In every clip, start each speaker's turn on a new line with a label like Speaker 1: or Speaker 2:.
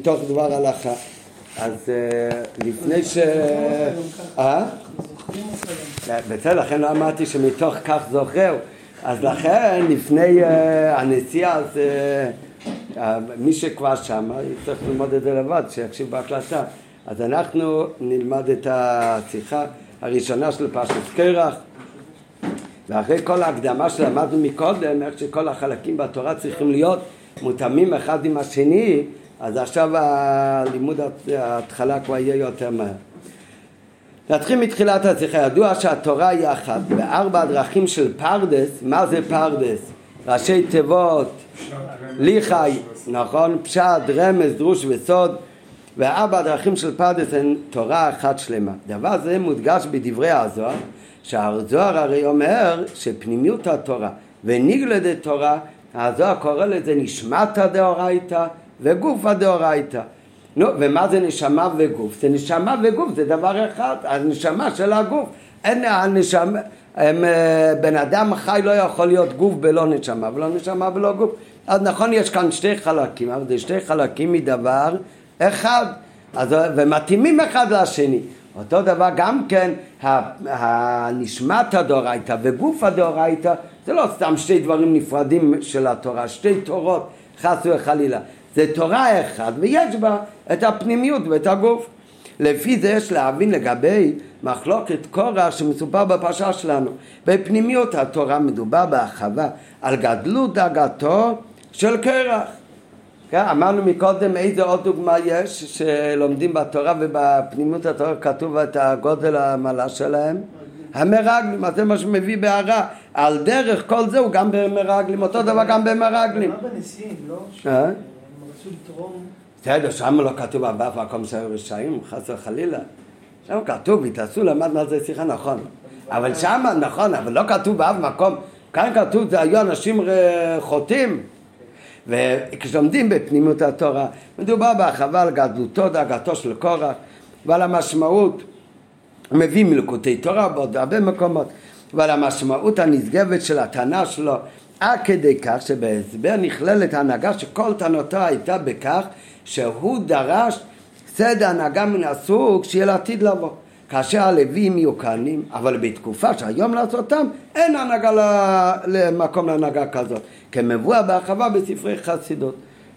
Speaker 1: מתוך דבר הלכה. אז אה, לפני ש... אה? בסדר, לכן לא אמרתי שמתוך כך זוכר. אז לכן, לפני הנסיעה, אז מי שכבר שם, צריך ללמוד את זה לבד, שיקשיב בהקלטה. אז אנחנו נלמד את השיחה הראשונה של פרשת קרח. ואחרי כל ההקדמה שלמדנו מקודם, איך שכל החלקים בתורה צריכים להיות מותאמים אחד עם השני, אז עכשיו הלימוד ההתחלה כבר יהיה יותר מהר. נתחיל מתחילת השיחה. ידוע שהתורה היא אחת. בארבע הדרכים של פרדס, מה זה פרדס? ראשי תיבות, ליחי, נכון? פשט, רמז, דרוש וסוד. וארבע הדרכים של פרדס הן תורה אחת שלמה. דבר זה מודגש בדברי הזוהר, שהזוהר הרי אומר שפנימיות התורה וניגלדת תורה, הזוהר קורא לזה נשמתא דאורייתא וגופא דאורייתא. נו, ומה זה נשמה וגוף? זה נשמה וגוף, זה דבר אחד, הנשמה של הגוף. אין הנשמה, הם, אה, בן אדם חי לא יכול להיות גוף בלא נשמה, ולא נשמה ולא גוף. אז נכון, יש כאן שתי חלקים, אבל זה שתי חלקים מדבר אחד, אז, ומתאימים אחד לשני. אותו דבר גם כן, הנשמת הדאורייתא וגוף הדאורייתא זה לא סתם שתי דברים נפרדים של התורה, שתי תורות חס וחלילה. זה תורה אחת ויש בה את הפנימיות ואת הגוף. לפי זה יש להבין לגבי מחלוקת קורח שמסופר בפרשה שלנו. בפנימיות התורה מדובר בהרחבה על גדלות דאגתו של קרח. כן, אמרנו מקודם איזה עוד דוגמה יש שלומדים בתורה ובפנימות התורה כתוב את הגודל המעלה שלהם המרגלים, אז זה מה שמביא בהערה על דרך כל זה הוא גם במרגלים, אותו דבר גם במרגלים
Speaker 2: מה בנשיאים, לא? רצו לתרום.
Speaker 1: בסדר, שם לא כתוב באף מקום שהיו רשעים, חס וחלילה. שם כתוב, התעשו למדנו על זה שיחה, נכון. אבל שם, נכון, אבל לא כתוב באף מקום. כאן כתוב, זה היו אנשים חוטאים וכשלומדים בפנימות התורה, מדובר בהרחבה על גדלותו, דאגתו של קורח ועל המשמעות, מביא מלקוטי תורה בעוד הרבה מקומות, ועל המשמעות הנשגבת של הטענה שלו, עד כדי כך שבהסבר נכללת הנהגה שכל טענותו הייתה בכך שהוא דרש סדר הנהגה מן הסוג שיהיה לעתיד לבוא. כאשר הלווים יהיו כהנים, אבל בתקופה שהיום לעשותם אין הנהגה למקום להנהגה כזאת. כמבואר בהרחבה בספרי חסידות.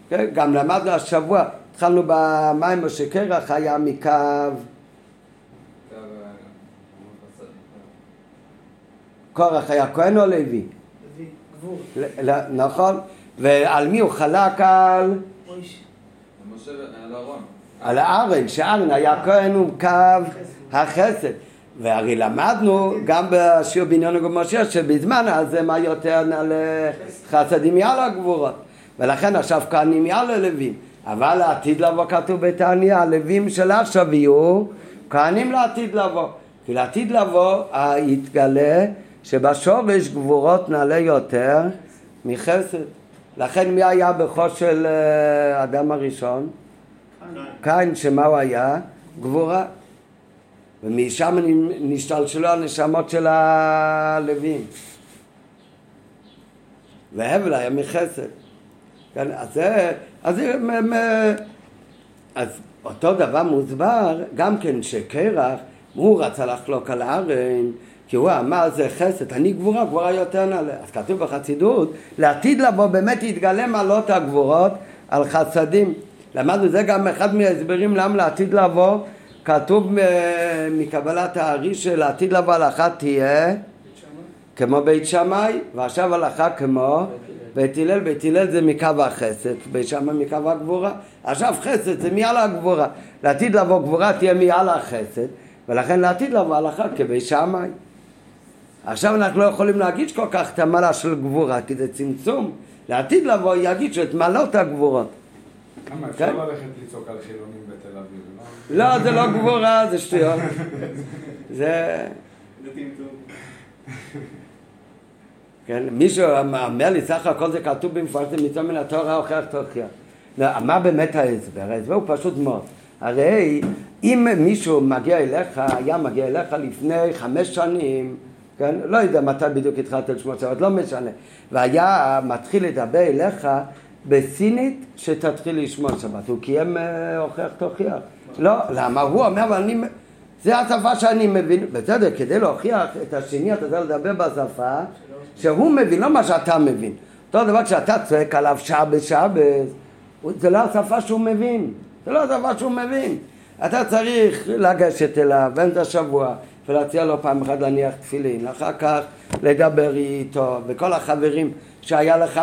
Speaker 1: כן? גם למדנו השבוע, התחלנו במים שקרח היה מקו קורח היה כהן או לוי? נכון, ועל מי הוא חלק על? על הארן, שארן היה כהן הוא קו החסד. והרי למדנו גם בשיעור בעניין הגמשה שבזמן הזה מה יותר לחסדים יעל הגבורות. ולכן עכשיו כהנים יעל הלווים. אבל לעתיד לבוא כתוב בתעניה הלווים של עכשיו יהיו כהנים לעתיד לבוא. כי לעתיד לבוא יתגלה שבשורש גבורות נעלה יותר מחסד לכן מי היה בכוס של אה, אדם הראשון? קין שמה הוא היה? גבורה ומשם נשתלשלו הנשמות של הלווים. והבל היה מחסד. כן, אז זה, אז, אז אותו דבר מוסבר גם כן שקרח, הוא רצה לחלוק על הארן, כי הוא אמר זה חסד, אני גבורה, גבורה יותר נעלה. אז כתוב בחסידות, לעתיד לבוא באמת יתגלה מעלות הגבורות על חסדים. למדנו זה גם אחד מההסברים למה לעתיד לבוא. כתוב מקבלת הארי של העתיד לבוא הלכה תהיה כמו בית שמאי ועכשיו הלכה כמו בית הלל, בית הלל זה מקו החסד, בית שמאי מקו הגבורה. עכשיו חסד זה מעל הגבורה. לעתיד לבוא גבורה תהיה מעל החסד ולכן לעתיד לבוא הלכה כבית שמאי עכשיו אנחנו לא יכולים להגיד כל כך את המעלה של גבורה כי זה צמצום לעתיד לבוא יגיד שאת מעלות הגבורות
Speaker 3: כמה אפשר כן? ללכת לצעוק על חילונים בתל אביב,
Speaker 1: לא? לא, זה לא גבורה, זה שטויות. זה... כן, מישהו אומר לי, סך הכל זה כתוב במפורש, זה מצווה מן התורה הוכיח תוכיח. לא, מה באמת ההסבר? ההסבר הוא פשוט מאוד. הרי אם מישהו מגיע אליך, היה מגיע אליך לפני חמש שנים, כן? לא יודע מתי בדיוק התחלת לשמוע צוות, לא משנה, והיה מתחיל לדבר אליך בסינית שתתחיל לשמוע שבת. הוא קיים אה, הוכיח תוכיח. לא, למה? הוא אומר, אבל אני... זה השפה שאני מבין. בסדר, כדי להוכיח את השני אתה צריך לדבר בשפה שהוא מבין, לא מה שאתה מבין. אותו דבר כשאתה צועק עליו שבס שבס, זה לא השפה שהוא מבין. זה לא השפה שהוא מבין. אתה צריך לגשת אליו באמצע השבוע ולהציע לו פעם אחת להניח תפילין, אחר כך לדבר איתו וכל החברים שהיה לך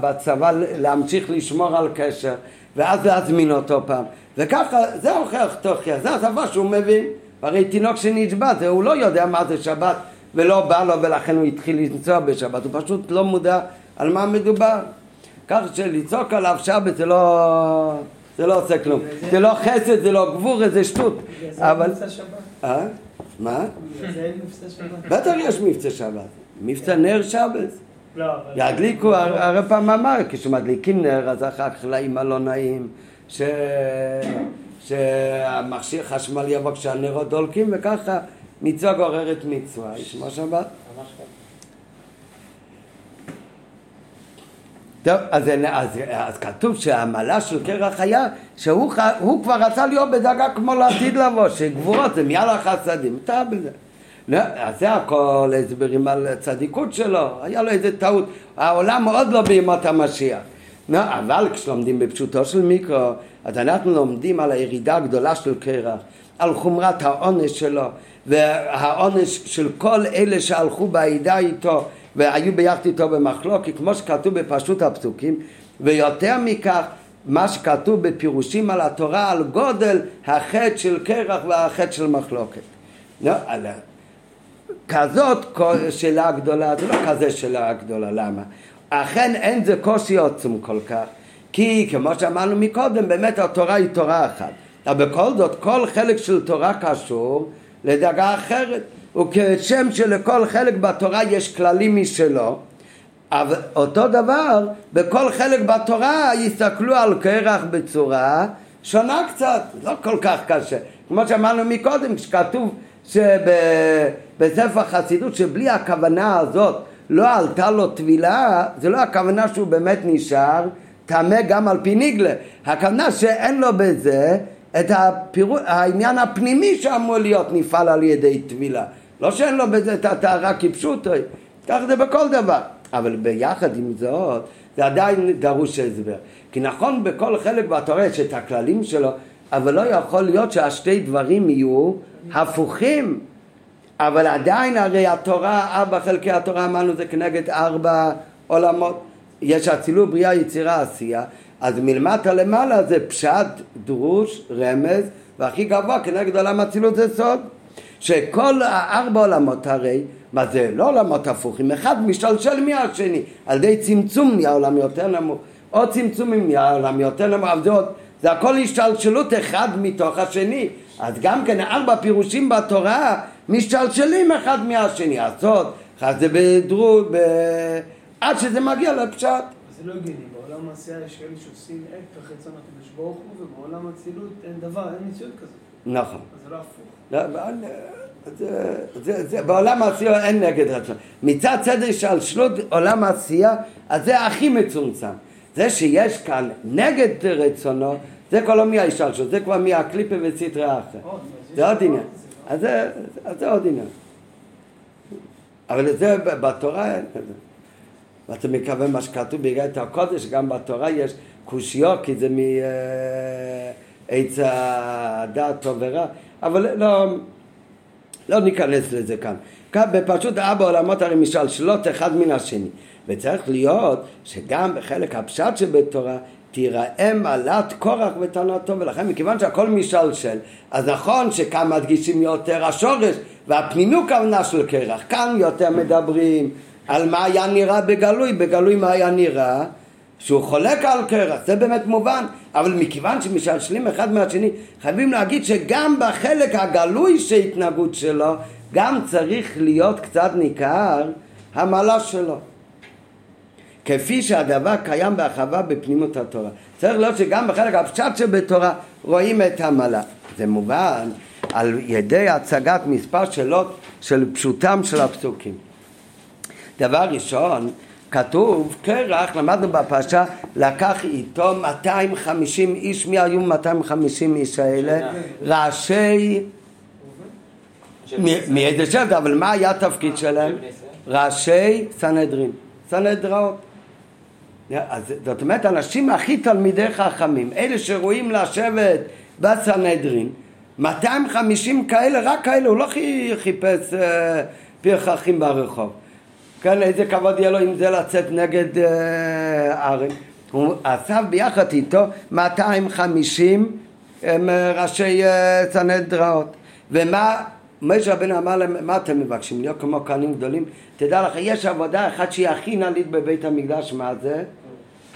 Speaker 1: בצבא להמשיך לשמור על קשר ואז להזמין אותו פעם. וככה זה הוכיח תוכיח, זה השפה שהוא מבין. הרי תינוק שנשבע, הוא לא יודע מה זה שבת ולא בא לו ולכן הוא התחיל לנסוע בשבת, הוא פשוט לא מודע על מה מדובר. כך שלצעוק עליו שבת זה לא... זה לא עושה כלום. זה לא חסד, זה לא גבור, זה שטות. אבל... מה? בטח יש מבצע שבת. מבצע נר שבת. לא, ידליקו, הרי פעם אמר, כשמדליקים נר, אז אחר כך לאמא לא נעים, שהמכשיר חשמל יבוא כשהנרות דולקים, וככה מצווה גוררת מצווה. ישמע שבת. טוב, אז, אז, אז כתוב שהעמלה של קרח היה שהוא כבר רצה להיות בדאגה כמו לעתיד לבוא, שגבורות זה מיד החסדים, אתה בזה. לא, אז זה הכל הסברים על הצדיקות שלו, היה לו איזה טעות, העולם עוד לא בימות המשיח. לא, אבל כשלומדים בפשוטו של מיקרו, אז אנחנו לומדים על הירידה הגדולה של קרח, על חומרת העונש שלו, והעונש של כל אלה שהלכו בעידה איתו והיו ביחד איתו במחלוקת, כמו שכתוב בפשוט הפסוקים, ויותר מכך, מה שכתוב בפירושים על התורה, על גודל החטא של קרח והחטא של מחלוקת. לא, כזאת שאלה גדולה, זה לא כזה שאלה גדולה, למה? אכן אין זה קושי עוצם כל כך, כי כמו שאמרנו מקודם, באמת התורה היא תורה אחת. אבל בכל זאת, כל חלק של תורה קשור לדרגה אחרת. וכשם שלכל חלק בתורה יש כללים משלו, אבל אותו דבר, בכל חלק בתורה יסתכלו על קרח בצורה שונה קצת, לא כל כך קשה. כמו שאמרנו מקודם, כשכתוב שבספר חסידות שבלי הכוונה הזאת לא עלתה לו טבילה, זה לא הכוונה שהוא באמת נשאר טמא גם על פי ניגלה. הכוונה שאין לו בזה את הפירו... העניין הפנימי שאמור להיות נפעל על ידי טבילה. לא שאין לו בזה את הטהרה כפשוטו, ככה זה בכל דבר. אבל ביחד עם זאת, זה עדיין דרוש הסבר. כי נכון בכל חלק בתורה יש את הכללים שלו, אבל לא יכול להיות שהשתי דברים יהיו הפוכים. אבל עדיין הרי התורה, ארבע חלקי התורה אמרנו זה כנגד ארבע עולמות. יש אצילות, בריאה, יצירה, עשייה. אז מלמטה למעלה זה פשט, דרוש, רמז, והכי גבוה כנגד עולם אצילות זה סוד. שכל הארבע עולמות הרי, מה זה לא עולמות הפוכים, אחד משתלשל מהשני, על ידי צמצום נהיה עולם יותר נמוך, עוד צמצומים נהיה עולם יותר נמוך, אבל זה עוד, זה הכל השתלשלות אחד מתוך השני, אז גם כן ארבע פירושים בתורה משתלשלים אחד מהשני, הסוד, אחת זה בדרות, ב... עד שזה מגיע לפשט.
Speaker 2: זה לא הגיוני, בעולם העשייה יש כאלה שעושים ההפך רצון הקדוש ברוך הוא, ובעולם האצילות אין דבר, אין מציאות כזאת.
Speaker 1: נכון.
Speaker 2: זה לא הפוך.
Speaker 1: לא, זה, זה, זה, בעולם העשייה אין נגד רצון. מצד סדר של שלות עולם העשייה, אז זה הכי מצומצם. זה שיש כאן נגד רצונו, זה כבר לא מההשתלשלות, זה כבר מהקליפה וסטרי אחר. זה עוד עניין. אז זה, עוד עניין. אבל זה בתורה אין כזה. ואתה מקווה מה שכתוב בגלל הקודש, גם בתורה יש קושיות, כי זה מעץ הדעת טוב ורע. אבל לא, לא ניכנס לזה כאן. כאן בפשוט ארבע עולמות הרי משלשלות אחד מן השני. וצריך להיות שגם בחלק הפשט שבתורה תיראה מעלת קורח וטענתו ולכן מכיוון שהכל משלשל אז נכון שכאן מדגישים יותר השורש והפנינו כוונה של קרח כאן יותר מדברים על מה היה נראה בגלוי בגלוי מה היה נראה שהוא חולק על קרח, זה באמת מובן, אבל מכיוון שמשלשלים אחד מהשני, חייבים להגיד שגם בחלק הגלוי של ההתנהגות שלו, גם צריך להיות קצת ניכר המעלה שלו. כפי שהדבר קיים בהרחבה בפנימות התורה. צריך להיות שגם בחלק הפשט שבתורה רואים את המעלה. זה מובן על ידי הצגת מספר שאלות של פשוטם של הפסוקים. דבר ראשון, כתוב, קרח, למדנו בפרשה, לקח איתו 250 איש, מי היו 250 איש האלה? ראשי... מאיזה שבט, אבל מה היה התפקיד שלהם? ראשי סנהדרין, סנהדראות. אז זאת אומרת, אנשים הכי תלמידי חכמים, אלה שראויים לשבת בסנהדרין, 250 כאלה, רק כאלה, הוא לא חיפש אה, פרחחים ברחוב. כן, איזה כבוד יהיה לו עם זה לצאת נגד אה, ארי. הוא אסף ביחד איתו 250 הם אה, ראשי אה. ומה משה רבנו אמר להם, מה אתם מבקשים? להיות כמו כהנים גדולים? תדע לך, יש עבודה אחת שהיא הכי נעלית בבית המקדש, מה זה?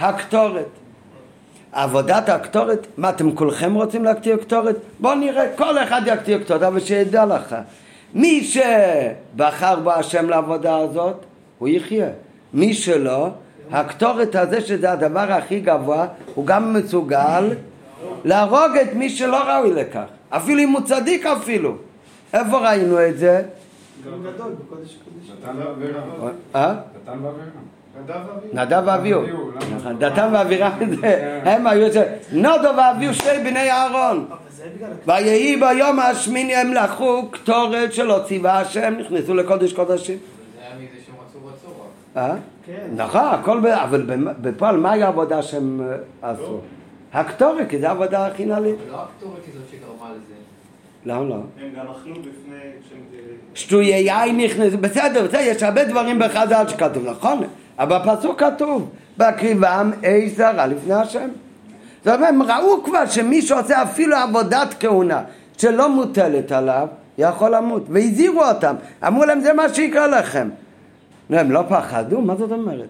Speaker 1: הקטורת. עבודת הקטורת, מה אתם כולכם רוצים להקטיר קטורת? בואו נראה, כל אחד יקטיר קטורת, אבל שידע לך, מי שבחר בו השם לעבודה הזאת, הוא יחיה. מי שלא, הקטורת הזה שזה הדבר הכי גבוה, הוא גם מסוגל להרוג את מי שלא ראוי לכך, אפילו אם הוא צדיק אפילו. איפה ראינו את זה?
Speaker 3: אה?
Speaker 1: נדב ואביהו. דתן ואבירם הם היו, נודו ואביהו שתי בני אהרון. ויהי ביום השמיני הם לקחו קטורת שלא ציווה השם, נכנסו לקודש קודשים. אה? כן. נכון, הכל, אבל בפועל מהי העבודה שהם אה, עשו? הקטורת, כי זו העבודה הכי נעלית.
Speaker 4: לא הקטורת היא זאת שגרמה לזה.
Speaker 1: למה לא? הם
Speaker 5: גם אכלו בפני...
Speaker 1: שטויי יין נכנסו, בסדר, בסדר, יש הרבה דברים בחז"ל שכתוב, נכון? אבל בפסוק כתוב, בהקריבם אש זרה לפני השם. זאת אומרת, הם ראו כבר שמי שעושה אפילו עבודת כהונה שלא מוטלת עליו, יכול למות, והזהירו אותם, אמרו להם זה מה שיקרה לכם. הם לא פחדו? מה זאת אומרת?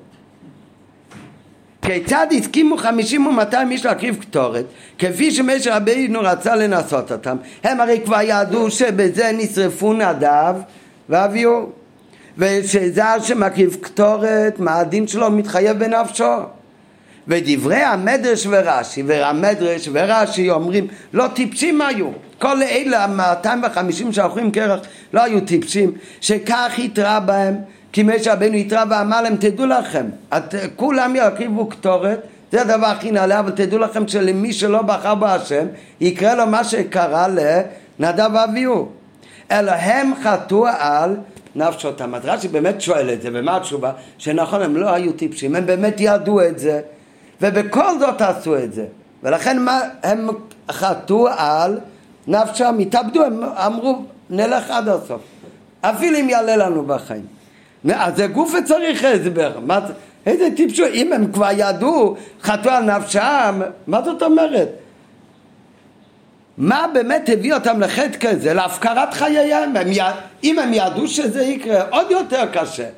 Speaker 1: כיצד הסכימו חמישים ומאתיים איש להקריב קטורת? כפי שמשה רבינו רצה לנסות אותם. הם הרי כבר ידעו שבזה נשרפו נדב ואביהו. ושזר שמקריב קטורת מה הדין שלו מתחייב בנפשו? ודברי המדרש ורש"י והמדרש ורש"י אומרים לא טיפשים היו. כל אלה המאתיים וחמישים שאוכלים קרח לא היו טיפשים. שכך התראה בהם כי משה רבנו התראה ואמר להם תדעו לכם את, כולם יקריבו קטורת זה הדבר הכי נעלה אבל תדעו לכם שלמי שלא בחר בהשם יקרה לו מה שקרה לנדב ואביהו. אלא הם חטאו על נפשותם אז רש"י באמת שואל את זה ומה התשובה? שנכון הם לא היו טיפשים הם באמת ידעו את זה ובכל זאת עשו את זה. ולכן מה, הם חטאו על נפשם התאבדו הם אמרו נלך עד הסוף. אפילו אם יעלה לנו בחיים אז זה גוף וצריך הסבר. מה, איזה טיפשו, אם הם כבר ידעו, חטאו על נפשם, מה זאת אומרת? מה באמת הביא אותם לחטא כזה, להפקרת חייהם? הם י... אם הם ידעו שזה יקרה, עוד יותר קשה.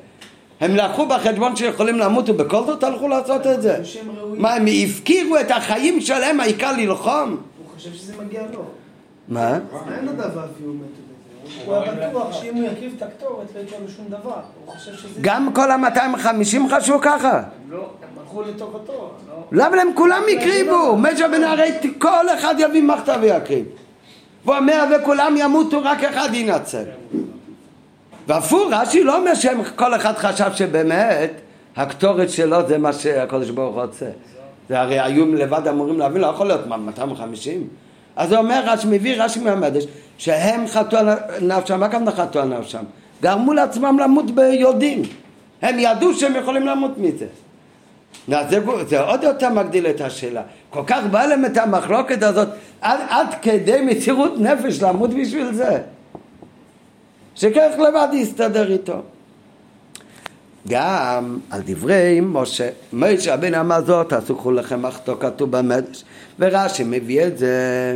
Speaker 1: הם לקחו בחשבון שיכולים למות ובכל זאת הלכו לעשות את זה. מה, הם הפקירו את החיים שלהם, העיקר ללחום?
Speaker 2: הוא חושב שזה מגיע לו.
Speaker 1: מה?
Speaker 2: אין לו דבר והוא מת? הוא היה בטוח שאם הוא יקריב את הקטורת לא יקרה לו שום דבר. הוא חושב שזה...
Speaker 1: גם כל ה-250 חשבו ככה?
Speaker 2: לא, הם הלכו לטובתו.
Speaker 1: לא, אבל הם כולם הקריבו. משה בן הרי כל אחד יביא מחטא ויקריב. והוא אומר וכולם ימותו, רק אחד ינצל. והפוך, רש"י לא אומר שכל אחד חשב שבאמת הקטורת שלו זה מה שהקדוש ברוך הוא רוצה. זה הרי היו לבד אמורים להבין, לא יכול להיות 250. אז הוא אומר, רש"י מביא רש"י מהמדש, שהם חטאו על נפשם, מה הכוונה חטאו על נפשם? גרמו לעצמם למות ביודעין. הם ידעו שהם יכולים למות מזה. זה, זה עוד יותר מגדיל את השאלה. כל כך בא להם את המחלוקת הזאת עד, עד כדי מסירות נפש למות בשביל זה. שכך לבד יסתדר איתו. גם על דברי משה, משה רבינו אמר זאת, תעשו כולכם מחתו כתוב במדרש, ורש"י מביא את זה,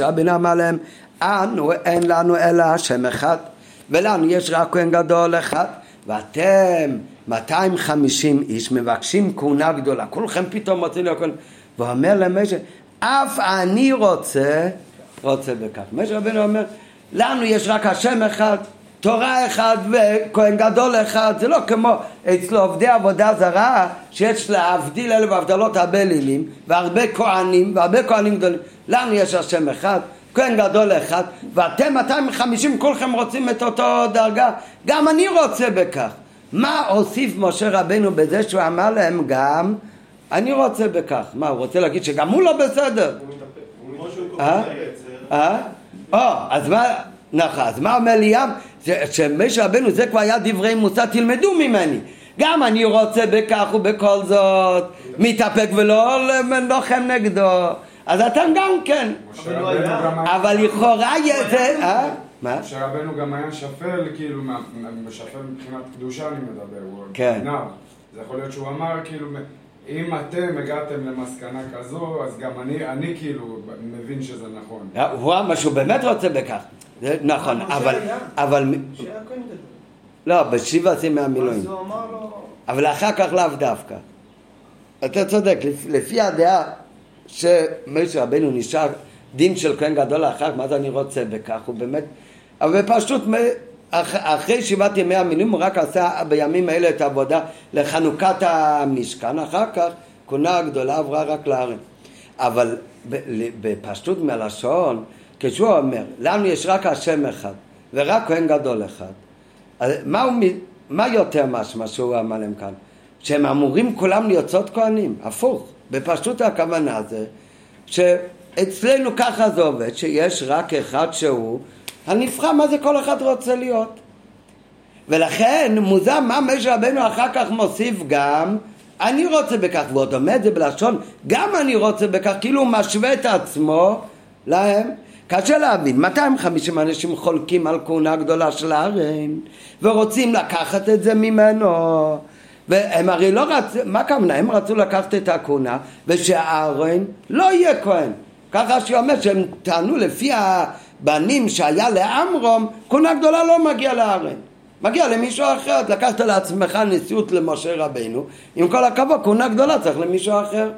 Speaker 1: רבינו אמר להם, אנו אין לנו אלא השם אחד, ולנו יש רק כהן גדול אחד, ואתם 250 איש מבקשים כהונה גדולה, כולכם פתאום רוצים להיות כהן, ואומר למשה, אף אני רוצה, רוצה בכך. משה רבינו אומר, לנו יש רק השם אחד, תורה אחד וכהן גדול אחד, זה לא כמו אצל עובדי עבודה זרה שיש להבדיל אלף הבדלות הרבה לילים והרבה כהנים והרבה כהנים גדולים. לנו יש השם אחד, כהן גדול אחד, ואתם 250 כולכם רוצים את אותו דרגה, גם אני רוצה בכך. מה הוסיף משה רבנו בזה שהוא אמר להם גם אני רוצה בכך. מה, הוא רוצה להגיד שגם הוא לא בסדר? אה? אה? אה? אז מה, נכון, אז מה אומר ליאם? שמשה רבנו זה כבר היה דברי מוסר, תלמדו ממני. גם אני רוצה בכך ובכל זאת, מתאפק ולא לוחם נגדו. אז אתם גם כן. אבל לכאורה זה... אה?
Speaker 3: מה? משה רבנו גם היה שפל, כאילו, שפל מבחינת קדושה אני מדבר, הוא
Speaker 1: כן.
Speaker 3: נער. זה יכול להיות שהוא אמר, כאילו, אם אתם הגעתם למסקנה כזו, אז גם אני, אני כאילו מבין שזה נכון.
Speaker 1: הוא אמר שהוא באמת רוצה בכך. זה נכון, אבל... אבל... לא, בשיבה עושים מהמילואים. אבל אחר כך לאו דווקא. אתה צודק, לפי הדעה שמשה רבנו נשאר דין של כהן גדול אחר מה זה אני רוצה בכך, הוא באמת... אבל פשוט אחרי שבעת ימי המילואים הוא רק עשה בימים האלה את העבודה לחנוכת המשכן, אחר כך כהונה הגדולה עברה רק לארץ. אבל בפשטות מלשון, כשהוא אומר, לנו יש רק השם אחד ורק כהן גדול אחד, מה, הוא, מה יותר משמע שהוא אמר להם כאן? שהם אמורים כולם סוד כהנים, הפוך. בפשטות הכוונה זה שאצלנו ככה זה עובד, שיש רק אחד שהוא הנבחר, מה זה כל אחד רוצה להיות. ולכן מוזר מה משה רבנו אחר כך מוסיף גם אני רוצה בכך, ועוד עומד זה בלשון גם אני רוצה בכך, כאילו הוא משווה את עצמו להם. קשה להבין, 250 אנשים חולקים על כהונה גדולה של הארן ורוצים לקחת את זה ממנו והם הרי לא רצו, מה הכוונה? הם רצו לקחת את הכהונה ושהארן לא יהיה כהן ככה שהיא אומרת שהם טענו לפי הבנים שהיה לאמרום כהונה גדולה לא מגיע לארן מגיע למישהו אחר, לקחת לעצמך נשיאות למשה רבנו, עם כל הכבוד, כהונה גדולה צריך למישהו אחר.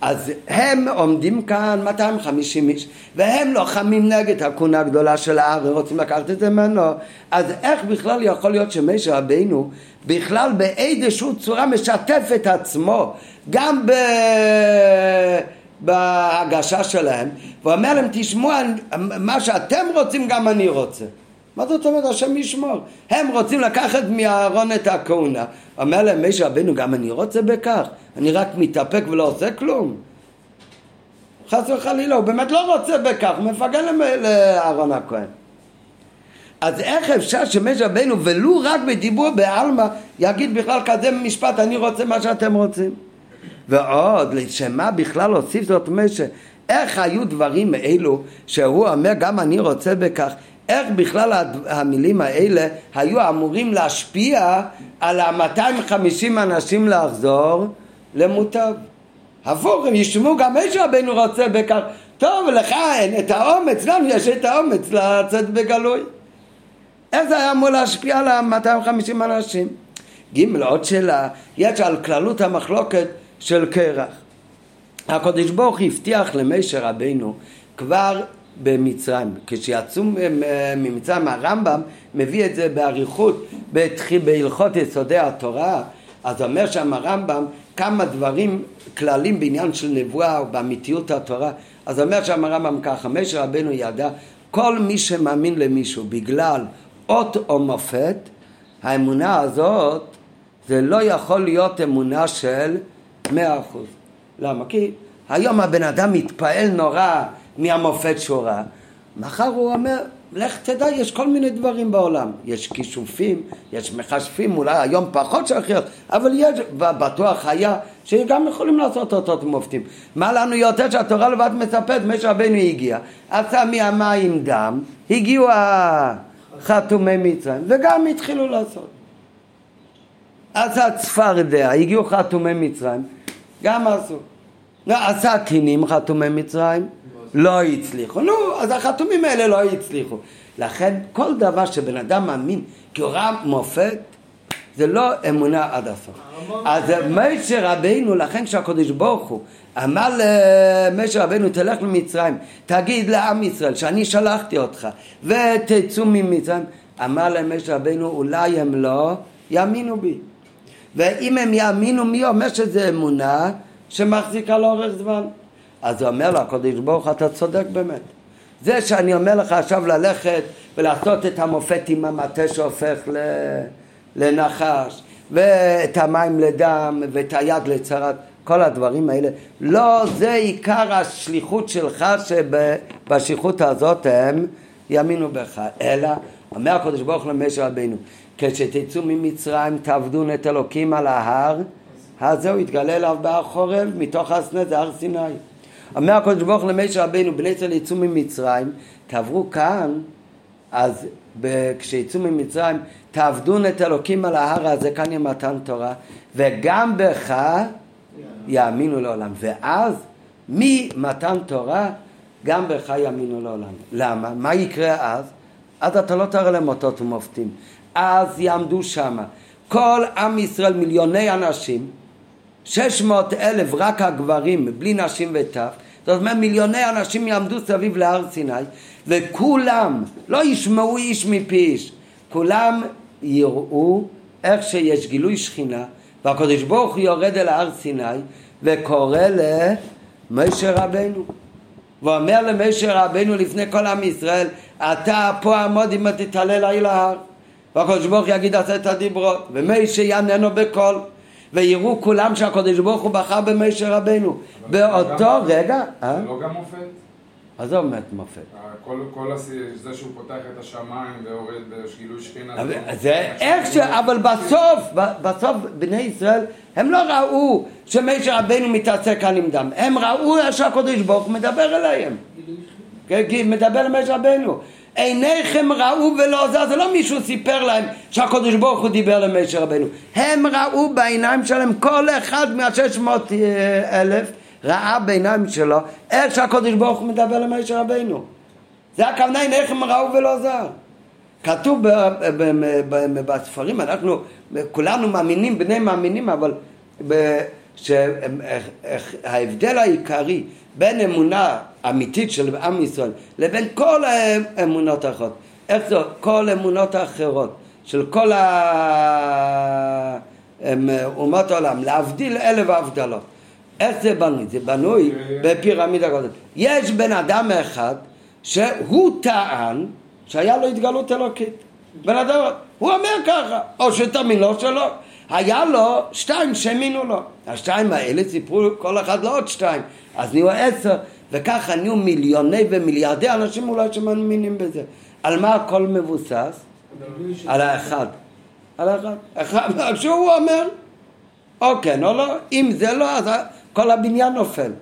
Speaker 1: אז הם עומדים כאן 250 איש והם לוחמים נגד הכהונה הגדולה של הארץ, רוצים לקחת את זה ממנו. אז איך בכלל יכול להיות שמשה רבינו בכלל באיזושהי צורה משתף את עצמו גם ב... בהגשה שלהם ואומר להם תשמעו מה שאתם רוצים גם אני רוצה מה זאת אומרת השם ישמור? הם רוצים לקחת מאהרון את הכהונה. אומר להם משה רבנו גם אני רוצה בכך, אני רק מתאפק ולא עושה כלום. חס וחלילה, הוא באמת לא רוצה בכך, הוא מפגן לאהרון הכהן. אז איך אפשר שמשה רבנו ולו רק בדיבור בעלמא יגיד בכלל כזה משפט אני רוצה מה שאתם רוצים ועוד לשמה בכלל הוסיף זאת משה איך היו דברים אלו שהוא אומר גם אני רוצה בכך איך בכלל המילים האלה היו אמורים להשפיע על ה-250 אנשים לחזור למוטב. הפוך, הם ישמעו גם משה רבנו רוצה בכך. טוב, לך אין את האומץ, לנו יש את האומץ לצאת בגלוי. איך זה היה אמור להשפיע על ה-250 אנשים? ג' עוד שאלה, יש על כללות המחלוקת של קרח. הקדוש ברוך הבטיח למשה רבנו כבר במצרים. כשיצאו ממצרים, הרמב"ם מביא את זה באריכות בהלכות יסודי התורה, אז אומר שם הרמב"ם כמה דברים, כללים בעניין של נבואה באמיתיות התורה. אז אומר שם הרמב"ם ככה, משה רבנו ידע, כל מי שמאמין למישהו בגלל אות או מופת, האמונה הזאת זה לא יכול להיות אמונה של מאה אחוז. למה? כי היום הבן אדם מתפעל נורא מהמופת שורה, מחר הוא אומר, לך תדע, יש כל מיני דברים בעולם. יש כישופים, יש מכשפים, אולי היום פחות שכיח, אבל יש, בטוח היה, שגם יכולים לעשות אותות מופתים. מה לנו יותר שהתורה לבד מספרת, משה רבנו הגיע, עשה מהמים דם, הגיעו החתומי מצרים, וגם התחילו לעשות. עשה צפרדע, הגיעו חתומי מצרים, גם עשו. עשה קינים חתומי מצרים, לא הצליחו. נו, אז החתומים האלה לא הצליחו. לכן כל דבר שבן אדם מאמין כהוראה מופת, זה לא אמונה עד הסוף. אז משה רבינו, לכן כשהקדוש ברוך הוא אמר למשה רבינו, תלך למצרים, תגיד לעם ישראל שאני שלחתי אותך ותצאו ממצרים, אמר למשה רבינו, אולי הם לא יאמינו בי. ואם הם יאמינו, מי אומר שזה אמונה שמחזיקה לאורך זמן? אז הוא אומר לו, הקדוש ברוך אתה צודק באמת. זה שאני אומר לך עכשיו ללכת ולעשות את המופת עם המטה שהופך. לנחש, ואת המים לדם, ואת היד לצרת, כל הדברים האלה. לא, זה עיקר השליחות שלך שבשליחות הזאת הם יאמינו בך, אלא אומר הקדוש ברוך הוא למשה רבינו, כשתצאו ממצרים תעבדו את אלוקים על ההר, אז זהו יתגלה אליו בהר חורב, מתוך הסנה זה הר סיני. אומר הקדוש ברוך הוא למשה רבינו, בני ישראל יצאו ממצרים, תעברו כאן, אז כשיצאו ממצרים, תעבדו את אלוקים על ההר הזה, כאן יהיה מתן תורה, וגם בך יאמינו לעולם. ואז ממתן תורה, גם בך יאמינו לעולם. למה? מה יקרה אז? אז אתה לא תראה להם אותות ומופתים. אז יעמדו שמה כל עם ישראל, מיליוני אנשים, שש מאות אלף רק הגברים, בלי נשים וטף, זאת אומרת מיליוני אנשים יעמדו סביב להר סיני וכולם, לא ישמעו איש מפי איש, כולם יראו איך שיש גילוי שכינה והקדוש ברוך הוא יורד אל הר סיני וקורא למשה רבנו. ואומר למשה רבנו לפני כל עם ישראל אתה פה עמוד אם תתעלה לי להר. והקדוש ברוך יגיד עשה את הדיברות. ומשה יעננו בקול ויראו כולם שהקדוש ברוך הוא בחר במשה רבנו באותו רגע
Speaker 3: זה אה? לא גם מופת?
Speaker 1: עזוב מת מופת.
Speaker 3: כל, כל זה שהוא פותח את השמיים ויורד בשגילוי שכינה.
Speaker 1: זה איך ש... אבל בסוף, בסוף בני ישראל, הם לא ראו שמשה רבנו מתעסק כאן עם דם. הם ראו שהקדוש ברוך הוא מדבר אליהם. כן, כי מדבר למשה רבנו. עיניכם ראו ולא זה, זה לא מישהו סיפר להם שהקדוש ברוך הוא דיבר למשה רבנו. הם ראו בעיניים שלהם, כל אחד מהשש מאות אה, אלף ראה בעיניים שלו איך שהקדוש ברוך הוא מדבר למשה רבנו. זה הכוונה עיניכם ראו ולא זר. כתוב בספרים, אנחנו כולנו מאמינים, בני מאמינים, אבל שההבדל העיקרי בין אמונה אמיתית של עם ישראל לבין כל האמונות האחרות, איך זה כל האמונות האחרות של כל אומות העולם, להבדיל אלף הבדלות. איך זה בנוי? זה בנוי בפירמידה כזאת. יש בן אדם אחד שהוא טען שהיה לו התגלות אלוקית. בן אדם, הוא אומר ככה, או שתאמין לו שלא. היה לו שתיים שהאמינו לו. השתיים האלה סיפרו כל אחד לעוד שתיים. אז נהיו עשר, וככה נהיו מיליוני ומיליארדי אנשים אולי שמאמינים בזה. על מה הכל מבוסס? על האחד. על האחד. אחד, כשהוא אומר, או כן או לא, אם זה לא, אז כל הבניין נופל.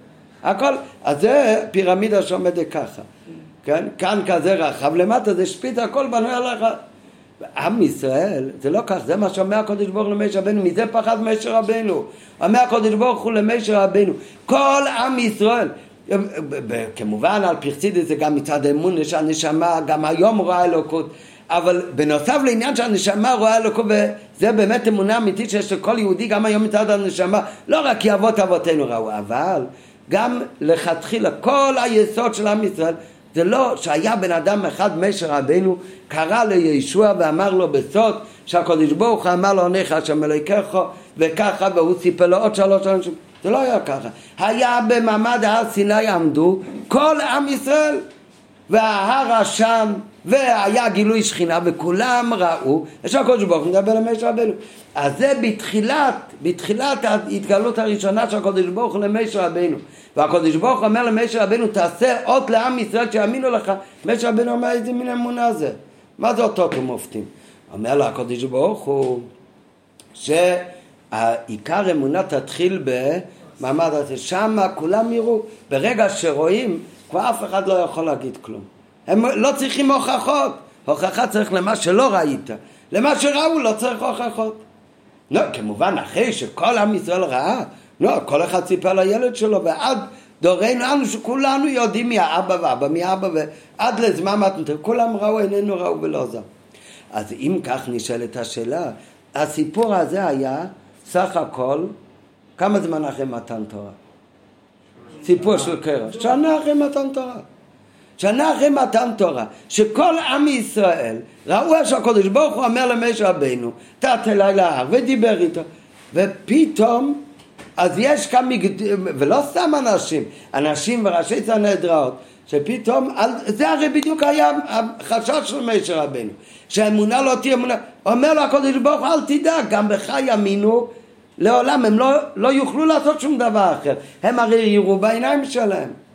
Speaker 1: הכל, אז זה פירמידה שעומדת ככה. כן? כאן כזה רחב, למטה זה שפיץ, הכל בנוי על האחד. עם ישראל, זה לא כך, זה מה שאומר הקדוש ברוך הוא למשה רבנו, מזה פחד משה רבנו. אומר הקדוש ברוך הוא למשה רבנו, כל עם ישראל, כמובן על פרסידי זה גם מצד האמון שהנשמה גם היום רואה אלוקות, אבל בנוסף לעניין שהנשמה רואה אלוקות, וזה באמת אמונה אמיתית שיש לכל יהודי גם היום מצד הנשמה, לא רק כי אבות אבותינו ראו, אבל גם לכתחילה כל היסוד של עם ישראל זה לא שהיה בן אדם אחד, משה רבנו, קרא לישוע ואמר לו בסוד שהקדוש ברוך הוא אמר לו עניך השם אלוהיכך וככה והוא סיפר לו עוד שלוש אנשים. זה לא היה ככה. היה במעמד הר סיני עמדו כל עם ישראל וההר עשן והיה גילוי שכינה וכולם ראו שהקדוש ברוך הוא מדבר למשה רבנו. אז זה בתחילת, בתחילת ההתגלות הראשונה של הקדוש ברוך הוא למשה רבנו. והקדוש ברוך הוא אומר למשה רבנו תעשה אות לעם ישראל שיאמינו לך. משה רבנו אומר איזה מין אמונה זה? מה זה אותות ומופתים? אומר לו הקדוש ברוך הוא שהעיקר אמונה תתחיל במעמד הזה שמה כולם יראו. ברגע שרואים כבר אף אחד לא יכול להגיד כלום הם לא צריכים הוכחות. הוכחה צריך למה שלא ראית. למה שראו לא צריך הוכחות. לא, כמובן אחרי שכל עם ישראל ראה לא, כל אחד סיפר לילד שלו ועד דורנו אנו שכולנו יודעים מי האבא ואבא מי האבא ועד לזמן מתנתר כולם ראו איננו ראו ולא זר אז אם כך נשאלת השאלה הסיפור הזה היה סך הכל כמה זמן אחרי מתן תורה? סיפור של קרח. שנה אחרי מתן תורה שנה אחרי מתן תורה, שכל עם ישראל ראו שהקדוש ברוך הוא אומר למשה רבינו, תת אליי להר, ודיבר איתו, ופתאום אז יש כאן, ולא סתם אנשים, אנשים וראשי סנהדראות, שפתאום, זה הרי בדיוק היה החשש של משה רבנו, שהאמונה לא תהיה אמונה, אומר לו הקודש ברוך הוא אל תדאג, גם בך יאמינו לעולם, הם לא, לא יוכלו לעשות שום דבר אחר, הם הרי יראו בעיניים שלהם.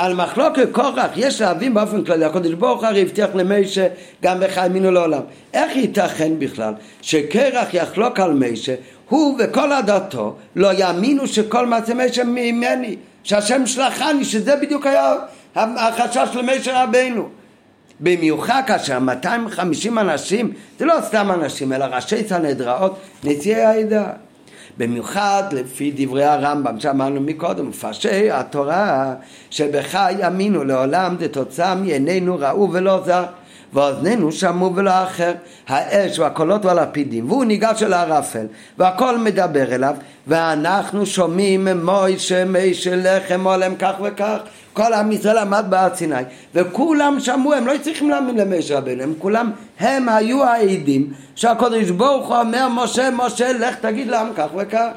Speaker 1: על מחלוקת קורח יש להבין באופן כללי, הקודש ברוך הרי הבטיח למשה גם בך האמינו לעולם. איך ייתכן בכלל שקרח יחלוק על משה, הוא וכל עדתו לא יאמינו שכל מעשה משה ממני, שהשם שלחני, שזה בדיוק היה החשש של משה רבנו. במיוחד כאשר 250 אנשים, זה לא סתם אנשים, אלא ראשי סנהדראות, נשיאי העדה. במיוחד לפי דברי הרמב"ם שאמרנו מקודם, מפרשי התורה שבך יאמינו לעולם זה תוצאה מעינינו ראו ולא זר ואוזנינו שמעו ולא אחר. האש והקולות והלפידים והוא ניגש אל הערפל והכל מדבר אליו ואנחנו שומעים מוישה מישה לחם עולם כך וכך. כל עם ישראל עמד בהר סיני וכולם שמעו, הם לא צריכים להאמין למשה רבנו, הם כולם, הם היו העדים שהקדוש ברוך הוא אומר משה משה לך תגיד לעם כך וכך.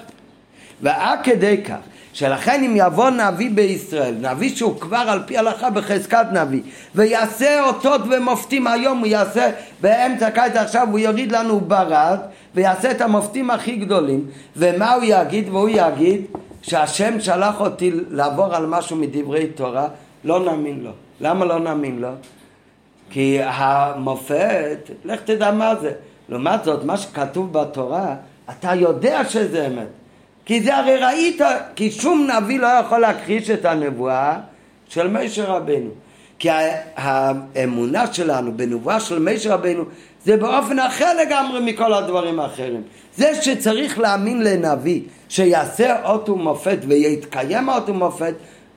Speaker 1: ועד כדי כך שלכן אם יבוא נביא בישראל, נביא שהוא כבר על פי הלכה בחזקת נביא, ויעשה אותות ומופתים היום, הוא יעשה באמצע קיץ עכשיו, הוא יוריד לנו ברד, ויעשה את המופתים הכי גדולים, ומה הוא יגיד? והוא יגיד שהשם שלח אותי לעבור על משהו מדברי תורה, לא נאמין לו. למה לא נאמין לו? כי המופת, לך תדע מה זה. לעומת זאת, מה שכתוב בתורה, אתה יודע שזה אמת. כי זה הרי ראית, כי שום נביא לא יכול להכחיש את הנבואה של משה רבנו. כי האמונה שלנו בנבואה של משה רבנו זה באופן אחר לגמרי מכל הדברים האחרים. זה שצריך להאמין לנביא שיעשה אות ומופת ויתקיים אות ומופת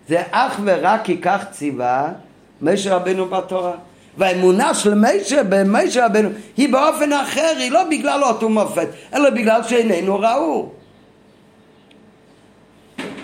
Speaker 1: זה אך ורק כי כך ציווה משה רבנו בתורה. והאמונה של משה במשה רבנו היא באופן אחר, היא לא בגלל אות ומופת, אלא בגלל שאיננו ראו.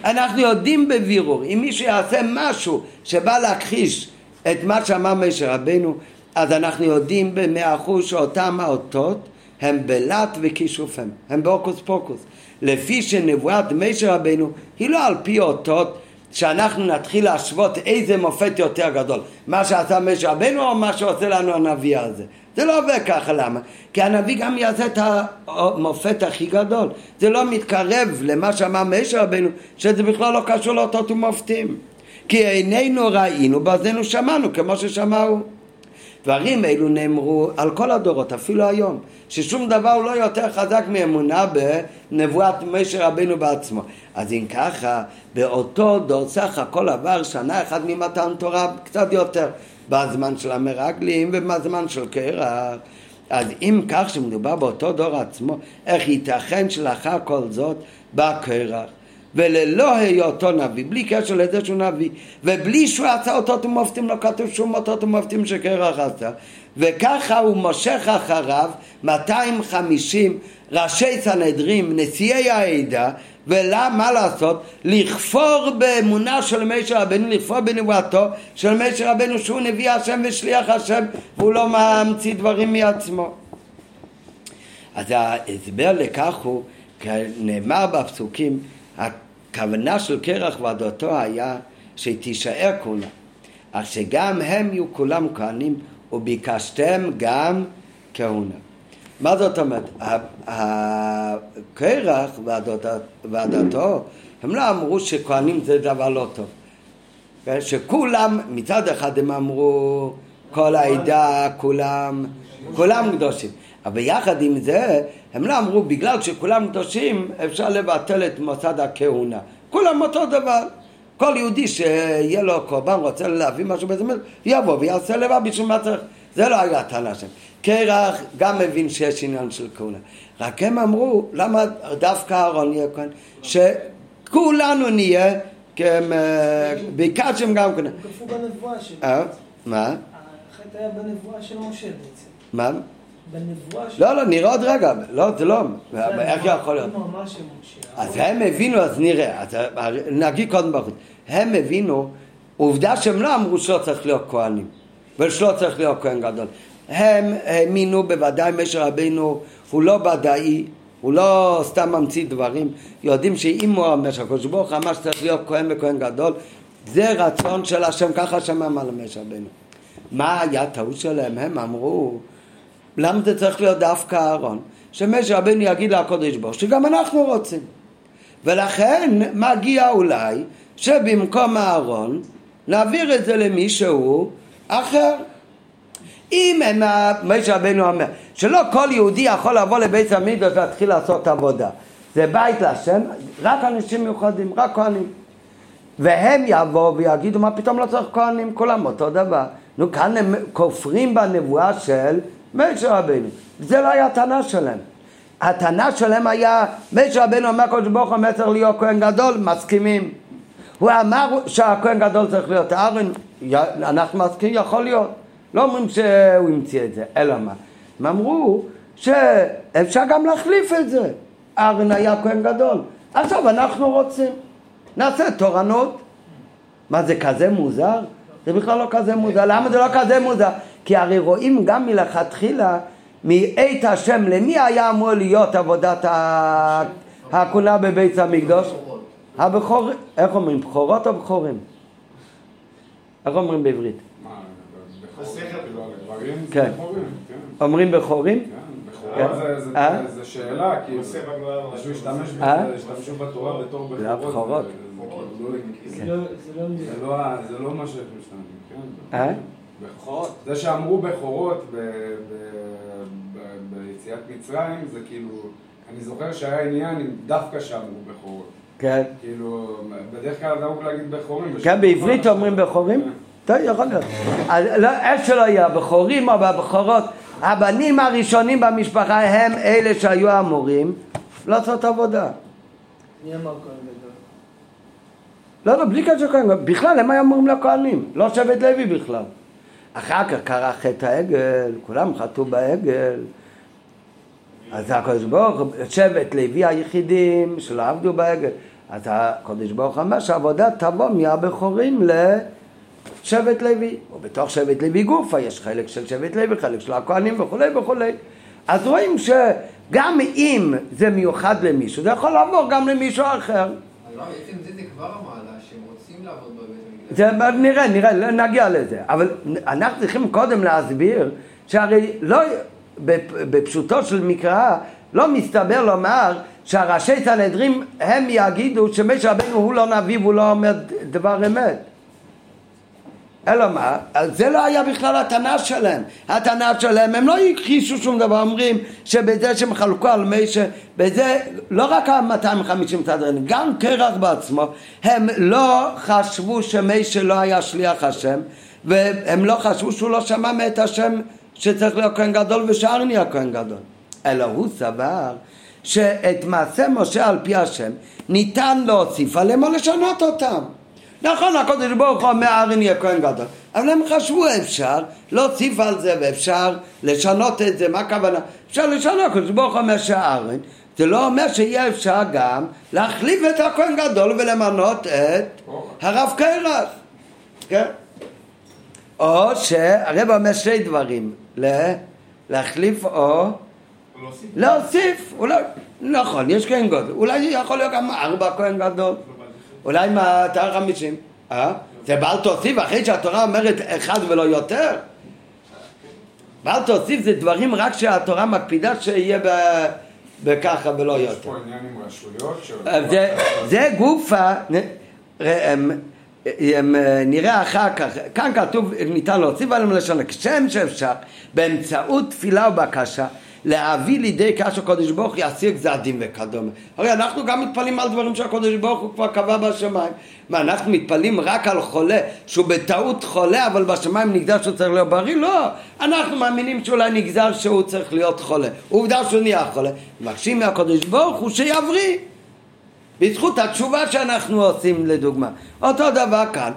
Speaker 1: אנחנו יודעים בבירור, אם מישהו יעשה משהו שבא להכחיש את מה שאמר משה רבנו, אז אנחנו יודעים במאה אחוז שאותם האותות הם בלט וכישופם, הם בהוקוס פוקוס. לפי שנבואת משה רבנו היא לא על פי אותות שאנחנו נתחיל להשוות איזה מופת יותר גדול, מה שעשה משה רבנו או מה שעושה לנו הנביא הזה. זה לא עובד ככה, למה? כי הנביא גם יעשה את המופת הכי גדול. זה לא מתקרב למה שאמר משה רבנו, שזה בכלל לא קשור לאותות ומופתים. כי עינינו ראינו, באוזנינו שמענו, כמו ששמעו. דברים אלו נאמרו על כל הדורות, אפילו היום, ששום דבר הוא לא יותר חזק מאמונה בנבואת משה רבנו בעצמו. אז אם ככה, באותו דור סך הכל עבר שנה אחת ממתן תורה, קצת יותר, בזמן של המרגלים ובזמן של קרח. אז אם כך שמדובר באותו דור עצמו, איך ייתכן שלאחר כל זאת בא קרח? וללא היותו נביא, בלי קשר לזה שהוא נביא, ובלי שהוא עשה אותות ומופתים, לא כתוב שום אותות ומופתים שקרח עשה, וככה הוא מושך אחריו 250 ראשי סנהדרים, נשיאי העדה, ולמה לעשות? לכפור באמונה של משה רבנו, לכפור בנבואתו של משה רבנו שהוא נביא השם ושליח השם והוא לא ממציא דברים מעצמו. אז ההסבר לכך הוא, נאמר בפסוקים, הכוונה של קרח ועדותו היה שתישאר כהונה, אך שגם הם יהיו כולם כהנים וביקשתם גם כהונה. מה זאת אומרת? הקרח ועדתו, הם לא אמרו שכהנים זה דבר לא טוב. שכולם, מצד אחד הם אמרו כל העדה, כולם, כולם קדושים. אבל יחד עם זה, הם לא אמרו בגלל שכולם קדושים אפשר לבטל את מוסד הכהונה. כולם אותו דבר. כל יהודי שיהיה לו קורבן, רוצה להביא משהו בזה, יבוא ויעשה לבד בשביל מה צריך. זה לא היה הטענה שלהם. קרח גם מבין שיש עניין של כהונה. רק הם אמרו, למה דווקא אהרון יהיה כהן? שכולנו נהיה, בעיקר שהם גם כהנה.
Speaker 2: הם כפו בנבואה שלו.
Speaker 1: אה? מה?
Speaker 2: החטא היה בנבואה של משה בעצם.
Speaker 1: מה?
Speaker 2: בנבואה של...
Speaker 1: לא, לא, נראה עוד רגע. לא, זה לא. איך יכול להיות? אז הם הבינו, אז נראה. אז נגיד קודם בחוץ. הם הבינו, עובדה שהם לא אמרו שלא צריך להיות כהנים. ושלא צריך להיות כהן גדול. הם האמינו בוודאי משה רבינו הוא לא ודאי הוא לא סתם ממציא דברים, יודעים שאם הוא אומר שהקדוש ברוך הוא אמר שצריך להיות כהן וכהן גדול, זה רצון של השם, ככה השם אמר למשה רבנו. מה היה הטעות שלהם? הם אמרו, למה זה צריך להיות דווקא אהרון? שמשה רבנו יגיד לקודש ברוך שגם אנחנו רוצים. ולכן מגיע אולי שבמקום אהרון נעביר את זה למישהו אחר. אם משה רבנו אומר שלא כל יהודי יכול לבוא לבית המקדוש ולהתחיל לעשות עבודה. זה בית להשם, רק אנשים מיוחדים, רק כהנים. והם יבואו ויגידו מה פתאום לא צריך כהנים, כולם אותו דבר. נו כאן הם כופרים בנבואה של משה רבנו. זה לא היה הטענה שלהם. הטענה שלהם היה משה רבנו אומר קדוש ברוך הוא צריך להיות כהן גדול, מסכימים. הוא אמר שהכהן גדול צריך להיות אהרן, אנחנו מסכימים, יכול להיות לא אומרים שהוא המציא את זה, אלא מה? הם אמרו שאפשר גם להחליף את זה. אהרן היה כהן גדול. עכשיו אנחנו רוצים. נעשה תורנות. מה זה כזה מוזר? זה בכלל לא כזה מוזר. למה זה לא כזה מוזר? כי הרי רואים גם מלכתחילה מאת השם למי היה אמור להיות עבודת הכהונה בבית המקדוש? הבכור, איך אומרים? בכורות או בכורים? איך אומרים בעברית? כן. כן. אומרים בכורים?
Speaker 3: כן, בכורה אה? זה שאלה, כי השתמשו בתורה בתור בכורות. זה לא מה שהם משתמשים, בכורות. זה שאמרו בכורות ביציאת מצרים, זה כאילו, אני זוכר שהיה עניין עם דווקא שאמרו בכורות.
Speaker 1: כן.
Speaker 3: כאילו, בדרך כלל נהוג להגיד בכורים.
Speaker 1: כן, בעברית אומרים בכורים? טוב, יכול להיות. לא, איך שלא יהיה, הבכורים או הבכורות, הבנים הראשונים במשפחה הם אלה שהיו אמורים לעשות עבודה.
Speaker 2: מי אמר כהן גדול?
Speaker 1: לא, לא, בלי קשר כהן. בכלל, הם היו אמורים לכהנים, לא שבט לוי בכלל. אחר כך קרה חטא העגל, כולם חטאו בעגל. אז הקדוש ברוך הוא, שבט לוי היחידים שלא עבדו בעגל. אז הקדוש ברוך הוא אמר שהעבודה תבוא מהבכורים לשבט לוי. ובתוך שבט לוי גופה יש חלק של שבט לוי, חלק של הכהנים וכולי וכולי. אז רואים שגם אם זה מיוחד למישהו, זה יכול לעבור גם למישהו אחר.
Speaker 4: לא, זה כבר המעלה, שהם רוצים לעבוד בבית
Speaker 1: נראה, נראה, נגיע לזה. אבל אנחנו צריכים קודם להסביר שהרי לא, בפשוטו של מקרא, לא מסתבר לומר שהראשי סנהדרין הם יגידו שמשה רבנו הוא לא נביא והוא לא אומר דבר אמת. אלא מה? זה לא היה בכלל הטענה שלהם. הטענה שלהם, הם לא הכחישו שום דבר, אומרים שבזה שהם חלקו על משה, בזה, לא רק ה-250 סדרנים, גם קרח בעצמו, הם לא חשבו שמשה לא היה שליח השם, והם לא חשבו שהוא לא שמע מאת השם שצריך להיות כהן גדול ושאר נהיה כהן גדול. אלא הוא סבר שאת מעשה משה על פי השם ניתן להוסיף עליהם או לשנות אותם. נכון, הקודש ברוך הוא אומר ארן יהיה כהן גדול, אבל הם חשבו אפשר להוסיף על זה ואפשר לשנות את זה, מה הכוונה? אפשר לשנות, הקודש ברוך הוא אומר שארן, זה לא אומר שיהיה אפשר גם להחליף את הכהן גדול ולמנות את הרב קרח, כן? או שהרב אומר שני דברים, להחליף או להוסיף, אולי, נכון, יש כהן גדול, אולי יכול להיות גם ארבע כהן גדול, אולי מאתר חמישים, אה? זה בעל תוסיף אחרי שהתורה אומרת אחד ולא יותר? בעל תוסיף זה דברים רק שהתורה מקפידה שיהיה בככה ולא יותר. יש
Speaker 3: פה עניין עם רשויות?
Speaker 1: זה גופה, נראה אחר כך, כאן כתוב ניתן להוסיף עליהם לשון, כשם שאפשר באמצעות תפילה ובקשה להביא לידי כך שהקדוש ברוך הוא יעשיר גזר דין וכדומה. הרי אנחנו גם מתפללים על דברים שהקדוש ברוך הוא כבר קבע בשמיים. מה, אנחנו מתפללים רק על חולה שהוא בטעות חולה אבל בשמיים נגזר שהוא צריך להיות בריא? לא. אנחנו מאמינים שאולי נגזר שהוא צריך להיות חולה. עובדה שהוא נהיה חולה. מבקשים מהקדוש ברוך הוא שיבריא. בזכות התשובה שאנחנו עושים לדוגמה. אותו דבר כאן.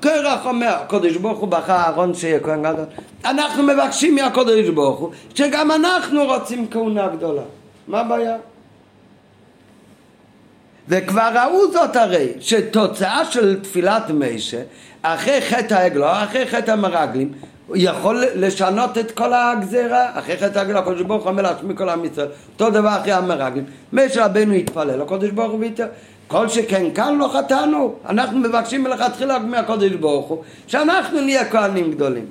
Speaker 1: קרח אומר, הקודש ברוך הוא בחר אהרון שיהיה כהן גדול. אנחנו מבקשים מהקודש ברוך הוא שגם אנחנו רוצים כהונה גדולה. מה הבעיה? וכבר ראו זאת הרי, שתוצאה של תפילת משה, אחרי חטא העגלו, אחרי חטא המרגלים, יכול לשנות את כל הגזירה, אחרי חטא העגל הקדוש ברוך הוא אומר להשמיע כל עם ישראל, אותו דבר אחרי המרגלים, משה רבנו התפלל, הקדוש ברוך הוא ויתר, כל שכן כאן לא חטאנו, אנחנו מבקשים מלכתחילה מהקדוש ברוך הוא, שאנחנו נהיה כהנים גדולים.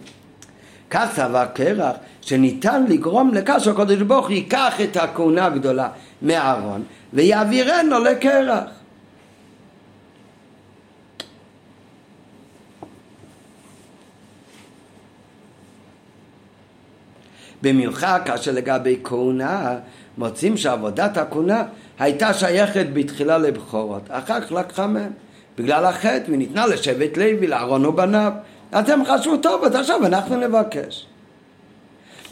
Speaker 1: כך סבר קרח, שניתן לגרום לכך שהקדוש ברוך הוא ייקח את הכהונה הגדולה מאהרון ויעבירנו לקרח. במיוחד כאשר לגבי כהונה מוצאים שעבודת הכהונה הייתה שייכת בתחילה לבכורות, אחר כך לקחה מהם. בגלל החטא וניתנה לשבט לוי, לאהרון ובניו. אז הם חשבו טוב, אז עכשיו אנחנו נבקש.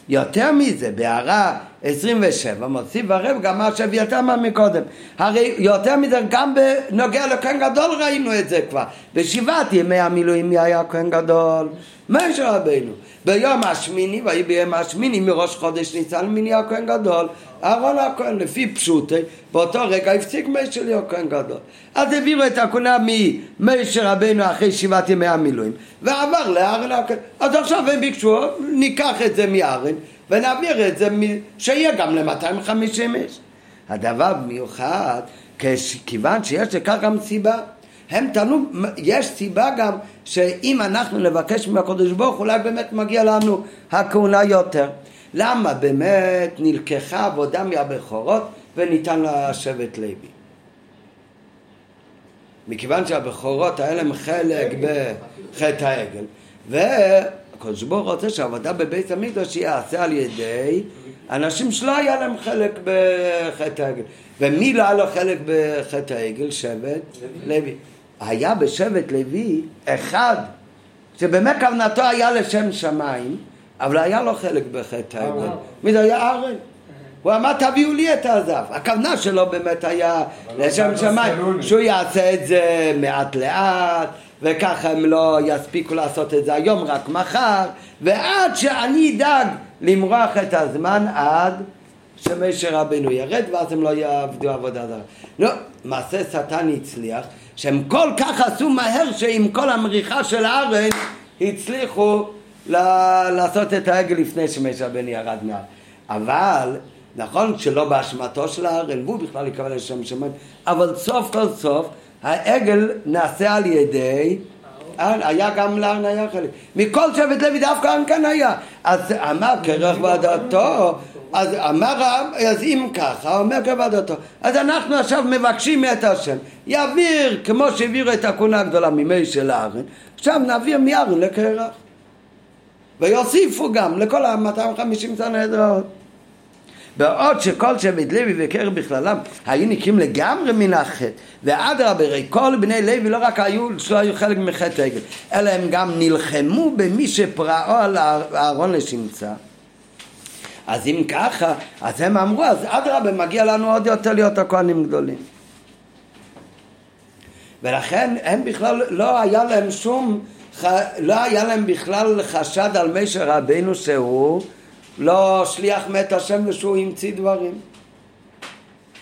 Speaker 1: יותר מזה, בהערה 27 מוסיף הרב גם מה שאביתר מקודם. הרי יותר מזה גם בנוגע לכהן גדול ראינו את זה כבר. בשבעת ימי המילואים מי היה כהן גדול? משה רבינו. ביום השמיני, ויהי ביום השמיני מראש חודש ניצן מיני הכהן גדול. אהרון הכהן לפי פשוטי באותו רגע הפסיק משה להיות כהן גדול. אז העבירו את הכהונה ממשה רבינו אחרי שבעת ימי המילואים ועבר לאהרון הכהן. אז עכשיו הם ביקשו ניקח את זה מאהרון ונעביר את זה שיהיה גם ל-250 איש הדבר מיוחד כיוון שיש לכך גם סיבה הם טענו, יש סיבה גם שאם אנחנו נבקש מהקדוש ברוך אולי באמת מגיע לנו הכהונה יותר. למה באמת נלקחה עבודה מהבכורות וניתן לשבט לוי? מכיוון שהבכורות היה להם חלק בחטא העגל והקדוש ברוך רוצה שהעבודה בבית המקדוש יעשה על ידי אנשים שלא היה להם חלק בחטא העגל ומי לא היה לו חלק בחטא העגל? שבט לוי. היה בשבט לוי אחד שבאמת כוונתו היה לשם שמיים, אבל היה לו חלק בחטא העגל. מי זה היה ארן? הוא אמר תביאו לי את הזף. הכוונה שלו באמת היה לשם לא שמיים, שהוא יעשה את זה מעט לאט, וככה הם לא יספיקו לעשות את זה היום, רק מחר, ועד שאני אדאג למרוח את הזמן עד שמשה רבנו ירד, ואז הם לא יעבדו עבודה זרה. לא, מעשה שטן הצליח. שהם כל כך עשו מהר שעם כל המריחה של הארץ הצליחו לעשות את העגל לפני שמשה בן ירד מעל. אבל נכון שלא באשמתו של הארן, והוא בכלל יקבל לשם שמיים, אבל סוף כל סוף העגל נעשה על ידי היה גם לארן היה חלק. מכל שבט לוי דווקא ארן כאן היה. אז אמר קרח ועדתו אז אמר, אז אם ככה, אומר כבודתו, אז אנחנו עכשיו מבקשים מאת השם, יעביר כמו שהעבירו את הכהונה הגדולה ממי של הארן, עכשיו נעביר מארן לקרח. ויוסיפו גם לכל ה-250 סנהדראות. בעוד שכל שבט לוי וקרח בכללם היו נקיים לגמרי מן החטא ואדרבה, כל בני לוי לא רק היו, שלא היו חלק מחטא עגל אלא הם גם נלחמו במי שפרעו על אהרון לשמצה אז אם ככה, אז הם אמרו, אז אדרבה, מגיע לנו עוד יותר להיות הכהנים גדולים. ולכן הם בכלל, לא היה להם שום, לא היה להם בכלל חשד על משה רבינו שהוא לא שליח מת השם ושהוא המציא דברים.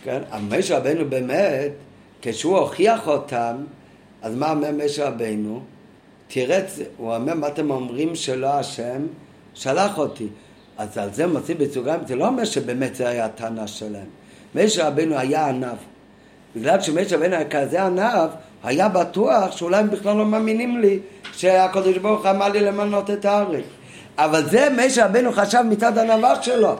Speaker 1: כן, אבל משה רבינו באמת, כשהוא הוכיח אותם, אז מה אומר משה רבינו? תראה, הוא אומר, מה אתם אומרים שלא השם שלח אותי? אז על זה מוצאים בסוגריים, זה לא אומר שבאמת זה היה הטענה שלהם. משה רבנו היה ענב. בגלל שמשה רבנו היה כזה ענב, היה בטוח שאולי הם בכלל לא מאמינים לי שהקדוש ברוך אמר לי למנות את הארץ. אבל זה משה רבנו חשב מצד ענבה שלו.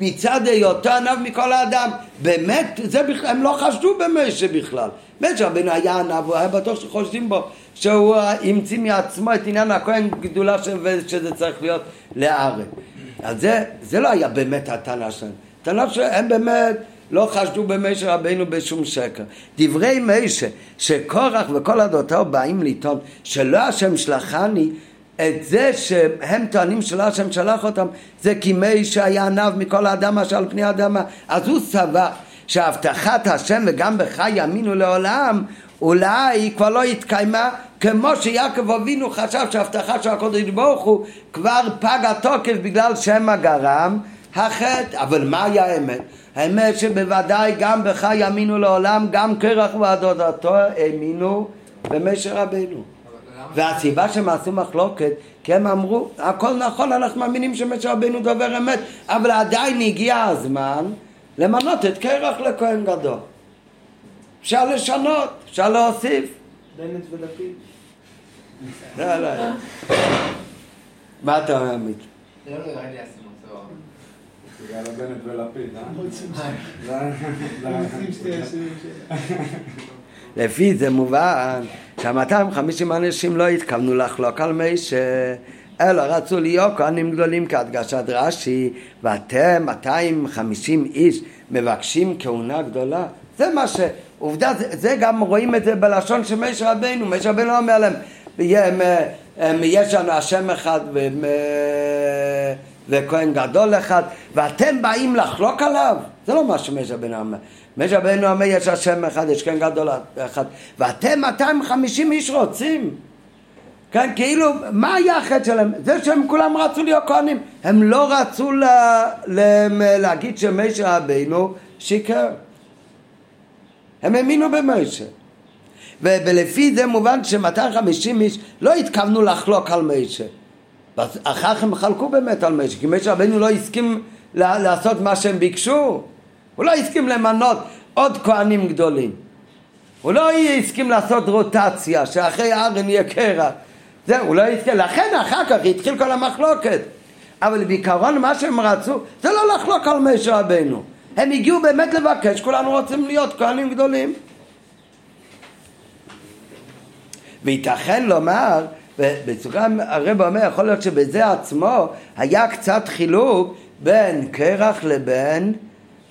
Speaker 1: מצד היותו ענב מכל האדם. באמת, זה בכלל, הם לא חשדו במשה בכלל. משה רבנו היה ענב, הוא היה בטוח שחושדים בו שהוא המציא מעצמו את עניין הכהן גדולה שזה צריך להיות לארץ. אז זה, זה לא היה באמת הטענה שלהם. הטענה שלהם באמת לא חשדו במשה רבינו בשום שקר. דברי משה, שקורח וכל עדותיו באים לטעון שלא השם שלחני, את זה שהם טוענים שלא השם שלח אותם, זה כי משה היה עניו מכל אשר על פני האדמה. אז הוא סבר שהבטחת השם וגם בך יאמינו לעולם אולי כבר לא התקיימה כמו שיעקב אבינו חשב שההבטחה של הקודש ברוך הוא כבר פג התוקף בגלל שמא גרם החטא, אבל מה היה האמת? האמת שבוודאי גם בך יאמינו לעולם, גם קרח ועדודתו האמינו במשה רבנו. והסיבה שהם עשו מחלוקת, כי הם אמרו, הכל נכון, אנחנו מאמינים שמשה רבינו דובר אמת, אבל עדיין הגיע הזמן למנות את קרח לכהן גדול. אפשר לשנות, אפשר להוסיף.
Speaker 2: בנט ולפיד.
Speaker 1: לא, לא. מה אתה אומר, עמית?
Speaker 4: לא, לא, נראה לי אסימון צוהר.
Speaker 3: בגלל הבנט ולפיד, אה?
Speaker 1: לפי זה מובן שה-250 אנשים לא התכוונו לחלוק על משה, אלא רצו להיות כהנים גדולים כהדגשת רש"י, ואתם 250 איש מבקשים כהונה גדולה. זה מה ש... עובדה, זה, זה גם רואים את זה בלשון של משה רבנו, משה רבנו אומר להם, "יהיה, הם, הם, יש לנו השם אחד ו, וכהן גדול אחד, ואתם באים לחלוק עליו? זה לא מה שמשה רבנו אומר. רבנו אומר יש השם אחד, יש כהן גדול אחד, ואתם 250 איש רוצים? כן, כאילו, מה היה החטא שלהם? זה שהם כולם רצו להיות כהנים. הם לא רצו לה, לה, להגיד שמשה רבינו שיקר. הם האמינו במשה. ולפי זה מובן ש-250 איש לא התכוונו לחלוק על משה. אחר כך הם חלקו באמת על משה, כי משה רבינו לא הסכים לעשות מה שהם ביקשו. הוא לא הסכים למנות עוד כהנים גדולים. הוא לא הסכים לעשות רוטציה, שאחרי ארן יהיה קרע. זהו, הוא לא הסכים. לכן אחר כך התחיל כל המחלוקת. אבל בעיקרון מה שהם רצו זה לא לחלוק על משה רבנו. הם הגיעו באמת לבקש, כולנו רוצים להיות כהנים גדולים. וייתכן לומר, בסוגריים הרב אומר, יכול להיות שבזה עצמו היה קצת חילוק בין קרח לבין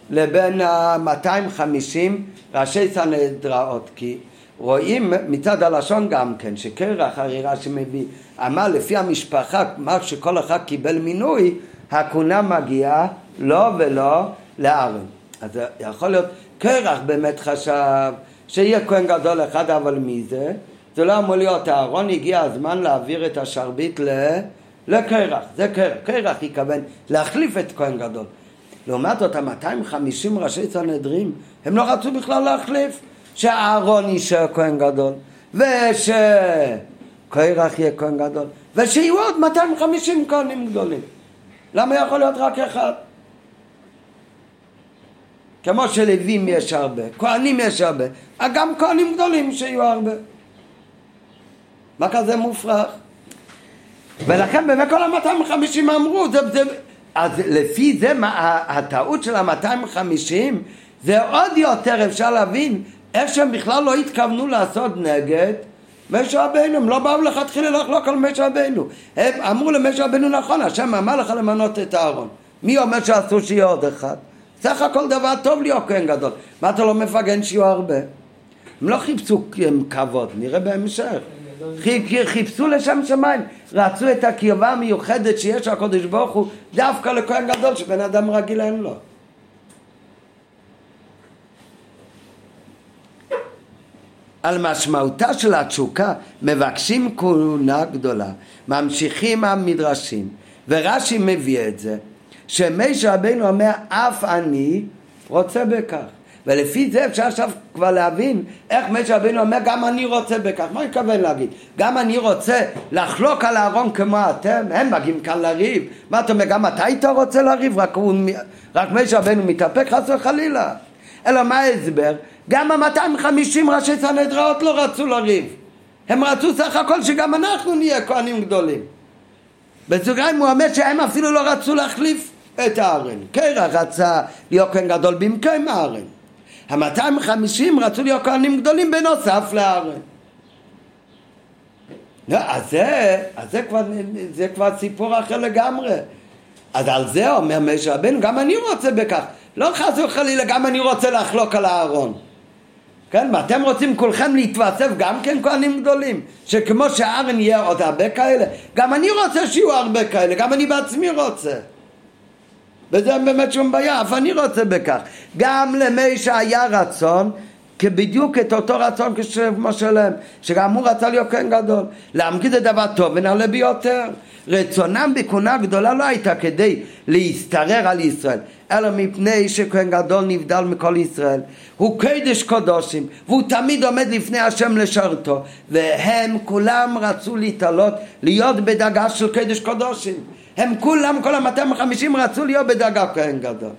Speaker 1: לבין ה-250 ראשי סנהדראות, כי רואים מצד הלשון גם כן, שקרח הרי רש"י מביא, אמר לפי המשפחה, מה שכל אחד קיבל מינוי, הכהונה מגיעה לא ולא לארן. אז יכול להיות, קרח באמת חשב שיהיה כהן גדול אחד, אבל מי זה? זה לא אמור להיות אהרון, הגיע הזמן להעביר את השרביט ל... לקרח, זה קרח, קרח התכוון להחליף את כהן גדול. לעומת זאת, ה-250 ראשי סנהדרין, הם לא רצו בכלל להחליף שאהרון יישאר כהן גדול, ושקרח יהיה כהן גדול, ושיהיו עוד 250 כהנים גדולים. למה יכול להיות רק אחד? כמו שלווים יש הרבה, כהנים יש הרבה, גם כהנים גדולים שיהיו הרבה. מה כזה מופרך? ולכן באמת כל ה-250 אמרו, זה, זה, אז לפי זה מה, הטעות של ה-250 זה עוד יותר אפשר להבין איך שהם בכלל לא התכוונו לעשות נגד משה רבנו, הם לא באו לכתחילה לחלוק על משה רבנו. הם אמרו למשה רבנו נכון, השם אמר לך למנות את אהרון. מי אומר שאסור שיהיה עוד אחד? סך הכל דבר טוב להיות כהן גדול. מה אתה לא מפגן שיהיו הרבה? הם לא חיפשו כבוד, נראה בהמשך. חיפשו לשם שמיים, רצו את הקרבה המיוחדת שיש לקדוש ברוך הוא דווקא לכהן גדול שבן אדם רגיל אין לו. על משמעותה של התשוקה מבקשים כהונה גדולה, ממשיכים המדרשים, ורש"י מביא את זה, שמשה רבינו אומר אף אני רוצה בכך. ולפי זה אפשר עכשיו כבר להבין איך משה רבינו אומר גם אני רוצה בכך. מה אני מתכוון להגיד? גם אני רוצה לחלוק על אהרון כמו אתם? הם מגיעים כאן לריב. מה אתה אומר? גם אתה היית רוצה לריב? רק, הוא, רק משה רבינו מתאפק חס וחלילה. אלא מה ההסבר? גם ה-250 ראשי סנהדראות לא רצו לריב. הם רצו סך הכל שגם אנחנו נהיה כהנים גדולים. בסוגריים הוא אומר שהם אפילו לא רצו להחליף את הארן. קרח רצה להיות כהן גדול במקום הארן. ה-250 רצו להיות כהנים גדולים בנוסף לארן. לא, אז זה, אז זה כבר, זה כבר סיפור אחר לגמרי. אז על זה אומר משה רבנו, גם אני רוצה בכך. לא חס וחלילה, גם אני רוצה לחלוק על הארון. כן, ואתם רוצים כולכם להתווסף גם כן כהנים גדולים, שכמו שארן יהיה עוד הרבה כאלה, גם אני רוצה שיהיו הרבה כאלה, גם אני בעצמי רוצה. וזה באמת שום בעיה, אף אני רוצה בכך. גם למי שהיה רצון בדיוק את אותו רצון כמו שלהם, שגם הוא רצה להיות כהן גדול. להמגיד את דבר טוב ונעלה ביותר. רצונם בכהונה גדולה לא הייתה כדי להשתרר על ישראל, אלא מפני שכהן גדול נבדל מכל ישראל. הוא קדש קודשים, והוא תמיד עומד לפני השם לשרתו, והם כולם רצו להתעלות, להיות בדרגה של קדש קודשים. הם כולם, כל המאתיים וחמישים רצו להיות בדרגה כהן גדול.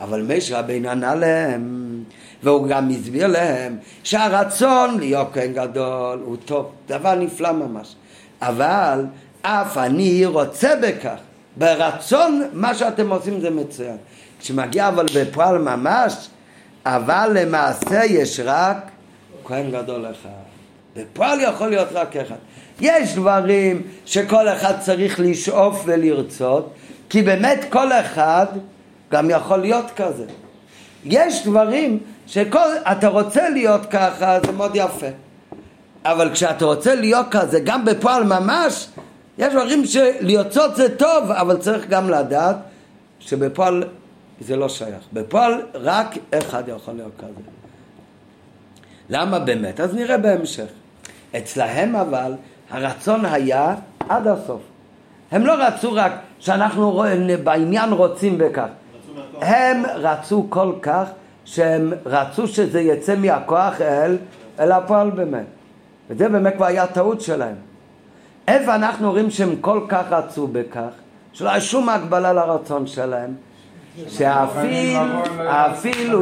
Speaker 1: אבל משה רבינו ענה להם, והוא גם הסביר להם שהרצון להיות כהן גדול הוא טוב, דבר נפלא ממש. אבל אף אני רוצה בכך. ברצון מה שאתם עושים זה מצוין. כשמגיע אבל בפועל ממש, אבל למעשה יש רק כהן גדול אחד. בפועל יכול להיות רק אחד. יש דברים שכל אחד צריך לשאוף ולרצות, כי באמת כל אחד גם יכול להיות כזה. יש דברים שאתה רוצה להיות ככה, זה מאוד יפה. אבל כשאתה רוצה להיות כזה, גם בפועל ממש, יש דברים שלרצות זה טוב, אבל צריך גם לדעת שבפועל זה לא שייך. בפועל רק אחד יכול להיות כזה. למה באמת? אז נראה בהמשך. אצלהם אבל הרצון היה עד הסוף. הם לא רצו רק שאנחנו בעניין רוצים בכך. הם רצו כל כך שהם רצו שזה יצא מהכוח אל, אל הפועל באמת. וזה באמת כבר היה טעות שלהם. איפה אנחנו רואים שהם כל כך רצו בכך, שלא היה שום הגבלה לרצון שלהם, שאפילו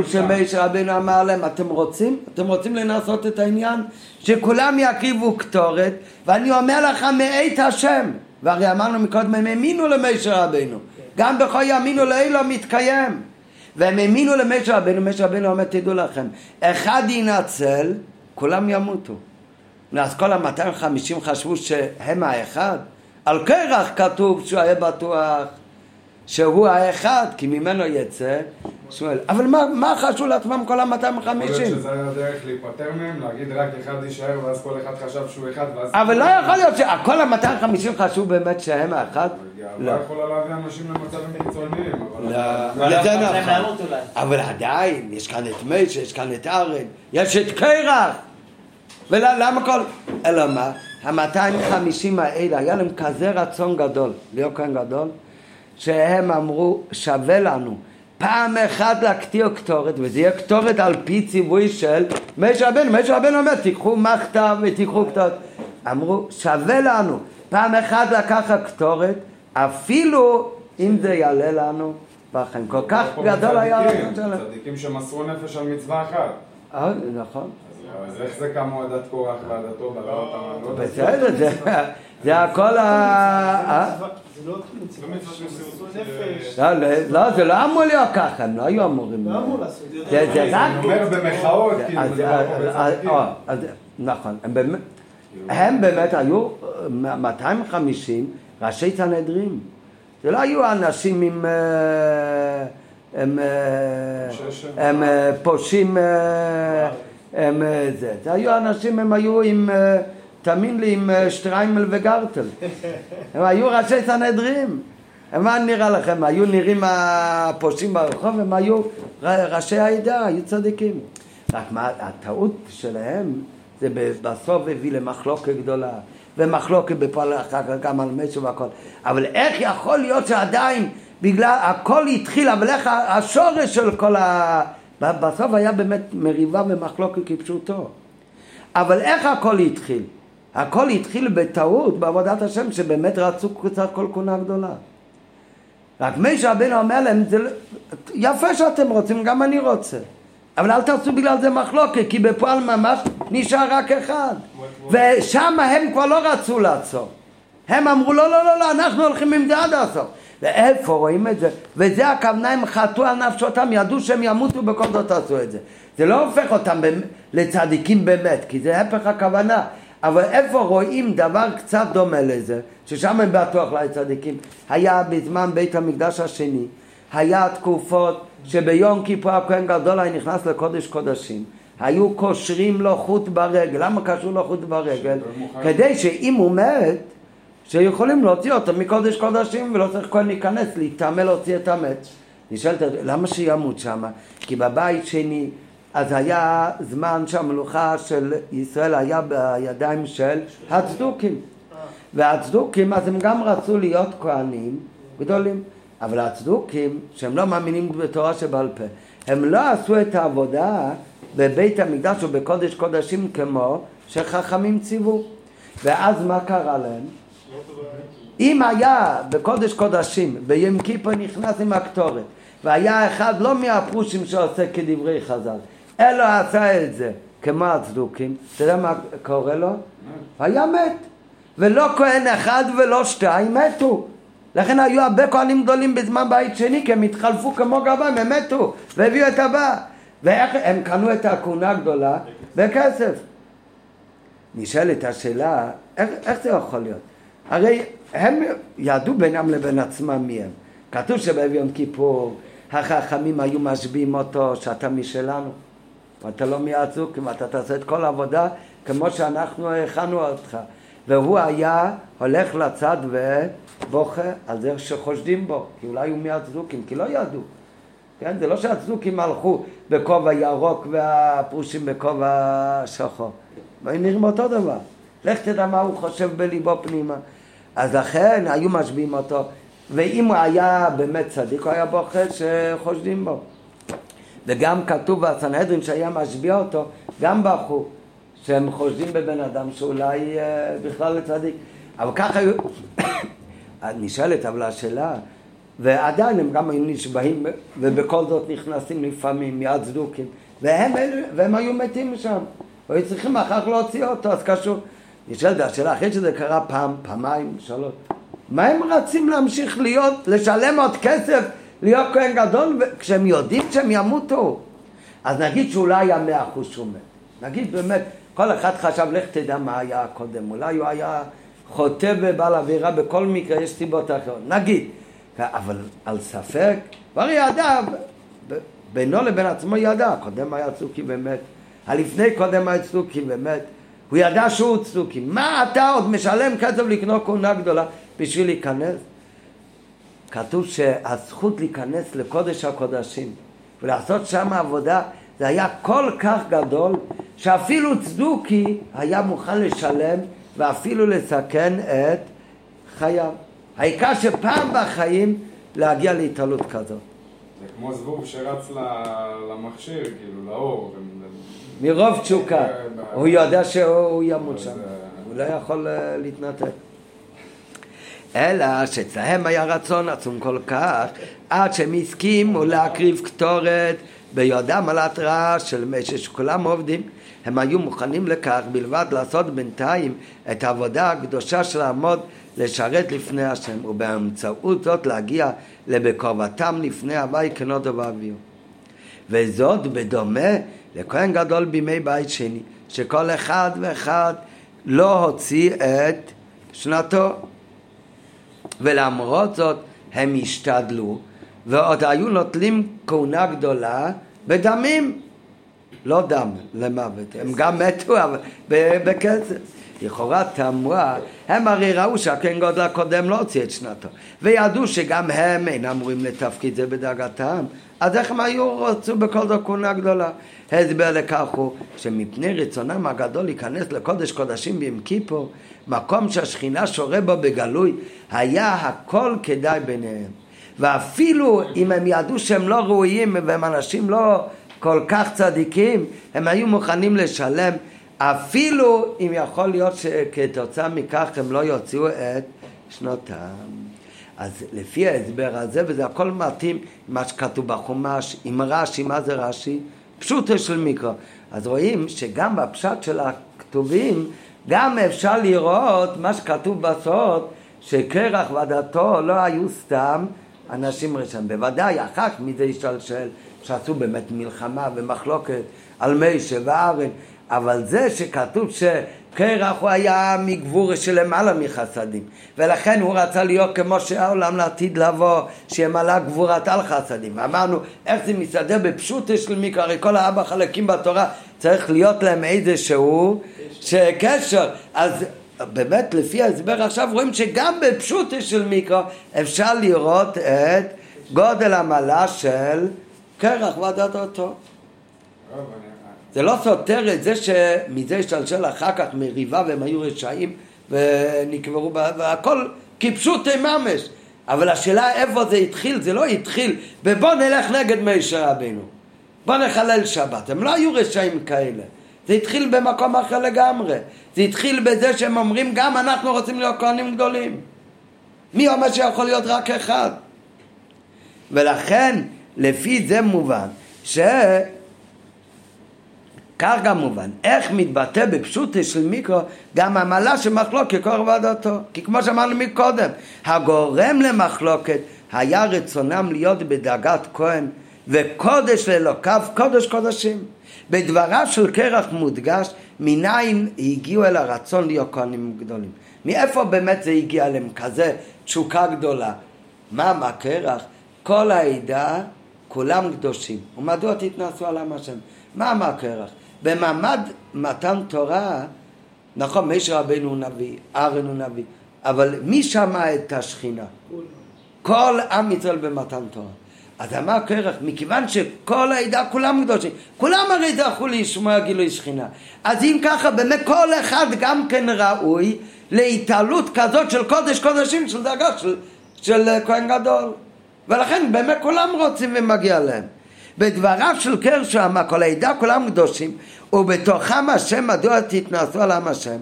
Speaker 1: שמשה רבינו אמר להם, אתם רוצים? אתם רוצים לנסות את העניין? שכולם יקריבו קטורת, ואני אומר לך מאת השם. והרי אמרנו מקודם, הם האמינו למשה רבינו. גם בכל ימינו לאלו מתקיים. והם האמינו למשה רבינו, משה רבינו אומר, תדעו לכם, אחד ינצל, כולם ימותו. אז כל המאתיים וחמישים חשבו שהם האחד. על קרח כתוב שהוא היה בטוח שהוא האחד, כי ממנו יצא שמואל. אבל מה, מה חשבו לעצמם כל המאתיים וחמישים? יכול
Speaker 3: להיות שזה היה דרך להיפטר מהם, להגיד רק אחד יישאר ואז כל אחד חשב שהוא אחד ואז...
Speaker 1: אבל לא יכול להיות שכל המאתיים וחמישים חשבו באמת שהם האחד?
Speaker 3: לא. לא יכולה להביא אנשים למצבים קיצוניים, אבל...
Speaker 1: לא, זה נכון. אבל עדיין, יש כאן את מיישה, יש כאן את ארן, יש את קרח. ולמה כל... אלא מה? המאתיים חמישים האלה, היה להם כזה רצון גדול, להיות כאן גדול, שהם אמרו, שווה לנו פעם אחת להקטיר קטורת, וזה יהיה קטורת על פי ציווי של משה רבנו. משה רבנו אומר, תיקחו מכתב ותיקחו קטורת. אמרו, שווה לנו פעם אחת לקחת קטורת, אפילו אם זה יעלה לנו בחיים. כל כך גדול היה
Speaker 3: הרצון שלהם. צדיקים שמסרו נפש על מצווה אחת.
Speaker 1: אה, נכון.
Speaker 3: אז איך זה קמו עדת קורח ועדתו?
Speaker 1: בסדר, זה הכל ה... לא, זה לא אמור להיות ככה, הם לא היו אמורים.
Speaker 2: לא אמור לעשות.
Speaker 1: זה רק...
Speaker 3: אני אומר במחאות, כאילו, זה לא
Speaker 1: נכון, הם באמת היו 250 ראשי סנהדרין. זה לא היו אנשים עם... הם פושעים... הם זה. זה היו אנשים, הם היו עם... תאמין לי, עם שטריימל וגרטל. הם היו ראשי סנהדרים. מה נראה לכם? היו נראים הפושעים ברחוב, הם היו ראשי העדה, היו צדיקים. רק מה, הטעות שלהם זה בסוף הביא למחלוקת גדולה, ומחלוקת בפועל אחר כך גם על משהו והכל. אבל איך יכול להיות שעדיין, בגלל, הכל התחיל, אבל איך השורש של כל ה... בסוף היה באמת מריבה ומחלוקת כפשוטו. אבל איך הכל התחיל? הכל התחיל בטעות בעבודת השם שבאמת רצו קצת כל קונה גדולה. רק משה רבינו אומר להם, זה... לא- יפה שאתם רוצים, גם אני רוצה. אבל אל תעשו בגלל זה מחלוקת, כי בפועל ממש נשאר רק אחד. ושם הם כבר לא רצו לעצור. הם אמרו, לא, לא, לא, לא, אנחנו הולכים עם זה עד הסוף. ואיפה רואים את זה? וזה הכוונה, הם חטאו על נפשותם, ידעו שהם ימותו בכל זאת עשו את זה. זה לא הופך אותם לצדיקים באמת, כי זה הפך הכוונה. אבל איפה רואים דבר קצת דומה לזה, ששם הם בטוח לא היו צדיקים, היה בזמן בית המקדש השני, היה תקופות שביום כיפור הכהן גדול היה נכנס לקודש קודשים, היו קושרים לו חוט ברגל, למה קשרו לו חוט ברגל? כדי שאם הוא מת, שיכולים להוציא אותו מקודש קודשים ולא צריך כהן להיכנס, להתעמל להוציא את המת. נשאלת, למה שימות שם? כי בבית שני אז היה זמן שהמלוכה של ישראל היה בידיים של הצדוקים. והצדוקים, אז הם גם רצו להיות כהנים גדולים. אבל הצדוקים, שהם לא מאמינים בתורה שבעל פה, הם לא עשו את העבודה בבית המקדש ובקודש קודשים כמו שחכמים ציוו. ואז מה קרה להם? אם היה בקודש קודשים, כיפור נכנס עם הקטורת, והיה אחד לא מהפרושים שעושה כדברי חז"ל, אלא עשה את זה כמו הצדוקים, אתה יודע מה קורה לו? היה מת. ולא כהן אחד ולא שתיים מתו. לכן היו הרבה כהנים גדולים בזמן בית שני, כי הם התחלפו כמו גבם, הם מתו, והביאו את הבא. ואיך הם קנו את הכהונה הגדולה? בכסף. נשאלת השאלה, איך, איך זה יכול להיות? הרי הם ידעו בינם לבין עצמם מי הם. כתוב שביום כיפור החכמים היו משביעים אותו שאתה משלנו ואתה לא מיעצוק, אם אתה תעשה את כל העבודה כמו שאנחנו הכנו אותך. והוא היה הולך לצד ובוכה על זה שחושדים בו, כי אולי הוא מהצדוקים, כי לא ידעו. כן? זה לא שהצדוקים הלכו בכובע ירוק והפרושים בכובע שחור. והם נראים אותו דבר. לך תדע מה הוא חושב בליבו פנימה. אז לכן היו משביעים אותו, ואם הוא היה באמת צדיק, הוא היה בוכה שחושדים בו. וגם כתוב בסנהדרין שהיה משביע אותו, גם בכו, שהם חושדים בבן אדם שאולי אה, בכלל צדיק. אבל ככה היו... נשאלת אבל השאלה, ועדיין הם גם היו נשבעים ובכל זאת נכנסים לפעמים מיד צדוקים והם, והם היו מתים שם. והיו צריכים אחר כך להוציא אותו אז קשור. נשאלת השאלה אחרי שזה קרה פעם, פעמיים, שלוש מה הם רצים להמשיך להיות, לשלם עוד כסף להיות כהן גדול כשהם יודעים שהם ימותו. אז נגיד שאולי היה מאה אחוז שהוא מת. נגיד באמת כל אחד חשב לך תדע מה היה קודם. אולי הוא היה חוטא ובעל עבירה בכל מקרה יש סיבות אחרות. נגיד אבל על ספק, כבר ידע, בינו לבין עצמו ידע, קודם היה צוקי באמת, הלפני קודם היה צוקי באמת, הוא ידע שהוא צוקי, מה אתה עוד משלם כסף לקנות כהונה גדולה בשביל להיכנס? כתוב שהזכות להיכנס לקודש הקודשים ולעשות שם עבודה זה היה כל כך גדול שאפילו צדוקי היה מוכן לשלם ואפילו לסכן את חייו. העיקר שפעם בחיים להגיע להתעלות כזאת.
Speaker 3: זה כמו זבוב שרץ למכשיר, כאילו, לאור.
Speaker 1: מרוב תשוקה. הוא יודע שהוא ימות שם. הוא לא יכול אה, להתנתק. אלא שאצלהם היה רצון עצום כל כך, עד שהם הסכימו להקריב קטורת ביודם על התראה של משש שכולם עובדים. הם היו מוכנים לכך בלבד לעשות בינתיים את העבודה הקדושה של לעמוד לשרת לפני השם ובאמצעות זאת להגיע לבקרבתם לפני הבית כנודו ואביו. וזאת בדומה לכהן גדול בימי בית שני שכל אחד ואחד לא הוציא את שנתו ולמרות זאת הם השתדלו ועוד היו נוטלים כהונה גדולה בדמים. לא דם למוות, הם גם מתו אבל בכסף. לכאורה תמוה, הם הרי ראו שהכהן גודל הקודם לא הוציא את שנתו, וידעו שגם הם אינם אמורים לתפקיד זה בדאגתם, אז איך הם היו רצו בכל זאת כהונה גדולה? הסבר לכך הוא שמפני רצונם הגדול להיכנס לקודש קודשים ביום כיפור, מקום שהשכינה שורה בו בגלוי, היה הכל כדאי ביניהם. ואפילו אם הם ידעו שהם לא ראויים והם אנשים לא כל כך צדיקים, הם היו מוכנים לשלם אפילו אם יכול להיות שכתוצאה מכך הם לא יוציאו את שנותם. אז לפי ההסבר הזה, וזה הכל מתאים מה שכתוב בחומש, עם רש"י, מה זה רש"י? פשוטו של מיקרו. אז רואים שגם בפשט של הכתובים, גם אפשר לראות מה שכתוב בסוד, שקרח ודתו לא היו סתם אנשים ראשונים. בוודאי, אחר כך מזה ישתלשל, שעשו באמת מלחמה ומחלוקת על מישה וארן, אבל זה שכתוב שקרח הוא היה מגבור של למעלה מחסדים ולכן הוא רצה להיות כמו שהעולם לעתיד לבוא שימלא גבורת על חסדים. ואמרנו איך זה מסתדר בפשוט של מיקרו הרי כל הארבע חלקים בתורה צריך להיות להם איזשהו קשר אז באמת לפי ההסבר עכשיו רואים שגם בפשוט של מיקרו אפשר לראות את גודל המעלה של קרח ועדת אותו זה לא סותר את זה שמזה השתלשל אחר כך מריבה והם היו רשעים ונקברו. והכל כפשוטי ממש. אבל השאלה איפה זה התחיל, זה לא התחיל ובוא נלך נגד מישר רבינו. בוא נחלל שבת. הם לא היו רשעים כאלה. זה התחיל במקום אחר לגמרי. זה התחיל בזה שהם אומרים גם אנחנו רוצים להיות כהנים גדולים. מי אומר שיכול להיות רק אחד? ולכן לפי זה מובן ש... כך גם מובן, איך מתבטא בפשוטה של מיקרו גם המעלה של מחלוקת כוח ועדתו. כי כמו שאמרנו מקודם, הגורם למחלוקת היה רצונם להיות בדרגת כהן וקודש לאלוקיו קודש קודשים. בדבריו של קרח מודגש מניין הגיעו אל הרצון להיות כהנים גדולים. מאיפה באמת זה הגיע להם כזה תשוקה גדולה? מה מה קרח? כל העדה כולם קדושים. ומדוע תתנסו על עם השם? מה מה קרח? במעמד מתן תורה, נכון, משה רבנו הוא נביא, ארן הוא נביא, אבל מי שמע את השכינה? כל עם ישראל במתן תורה. אז אמר קרח, מכיוון שכל העדה כולם קדושים, כולם הרי זכו לשמוע גילוי שכינה. אז אם ככה, באמת כל אחד גם כן ראוי להתעלות כזאת של קודש קודשים, של דרגה של, של כהן גדול. ולכן באמת כולם רוצים ומגיע להם. בדבריו של קרשו אמר כל העדה כולם קדושים ובתוכם השם מדוע תתנסו על עם השם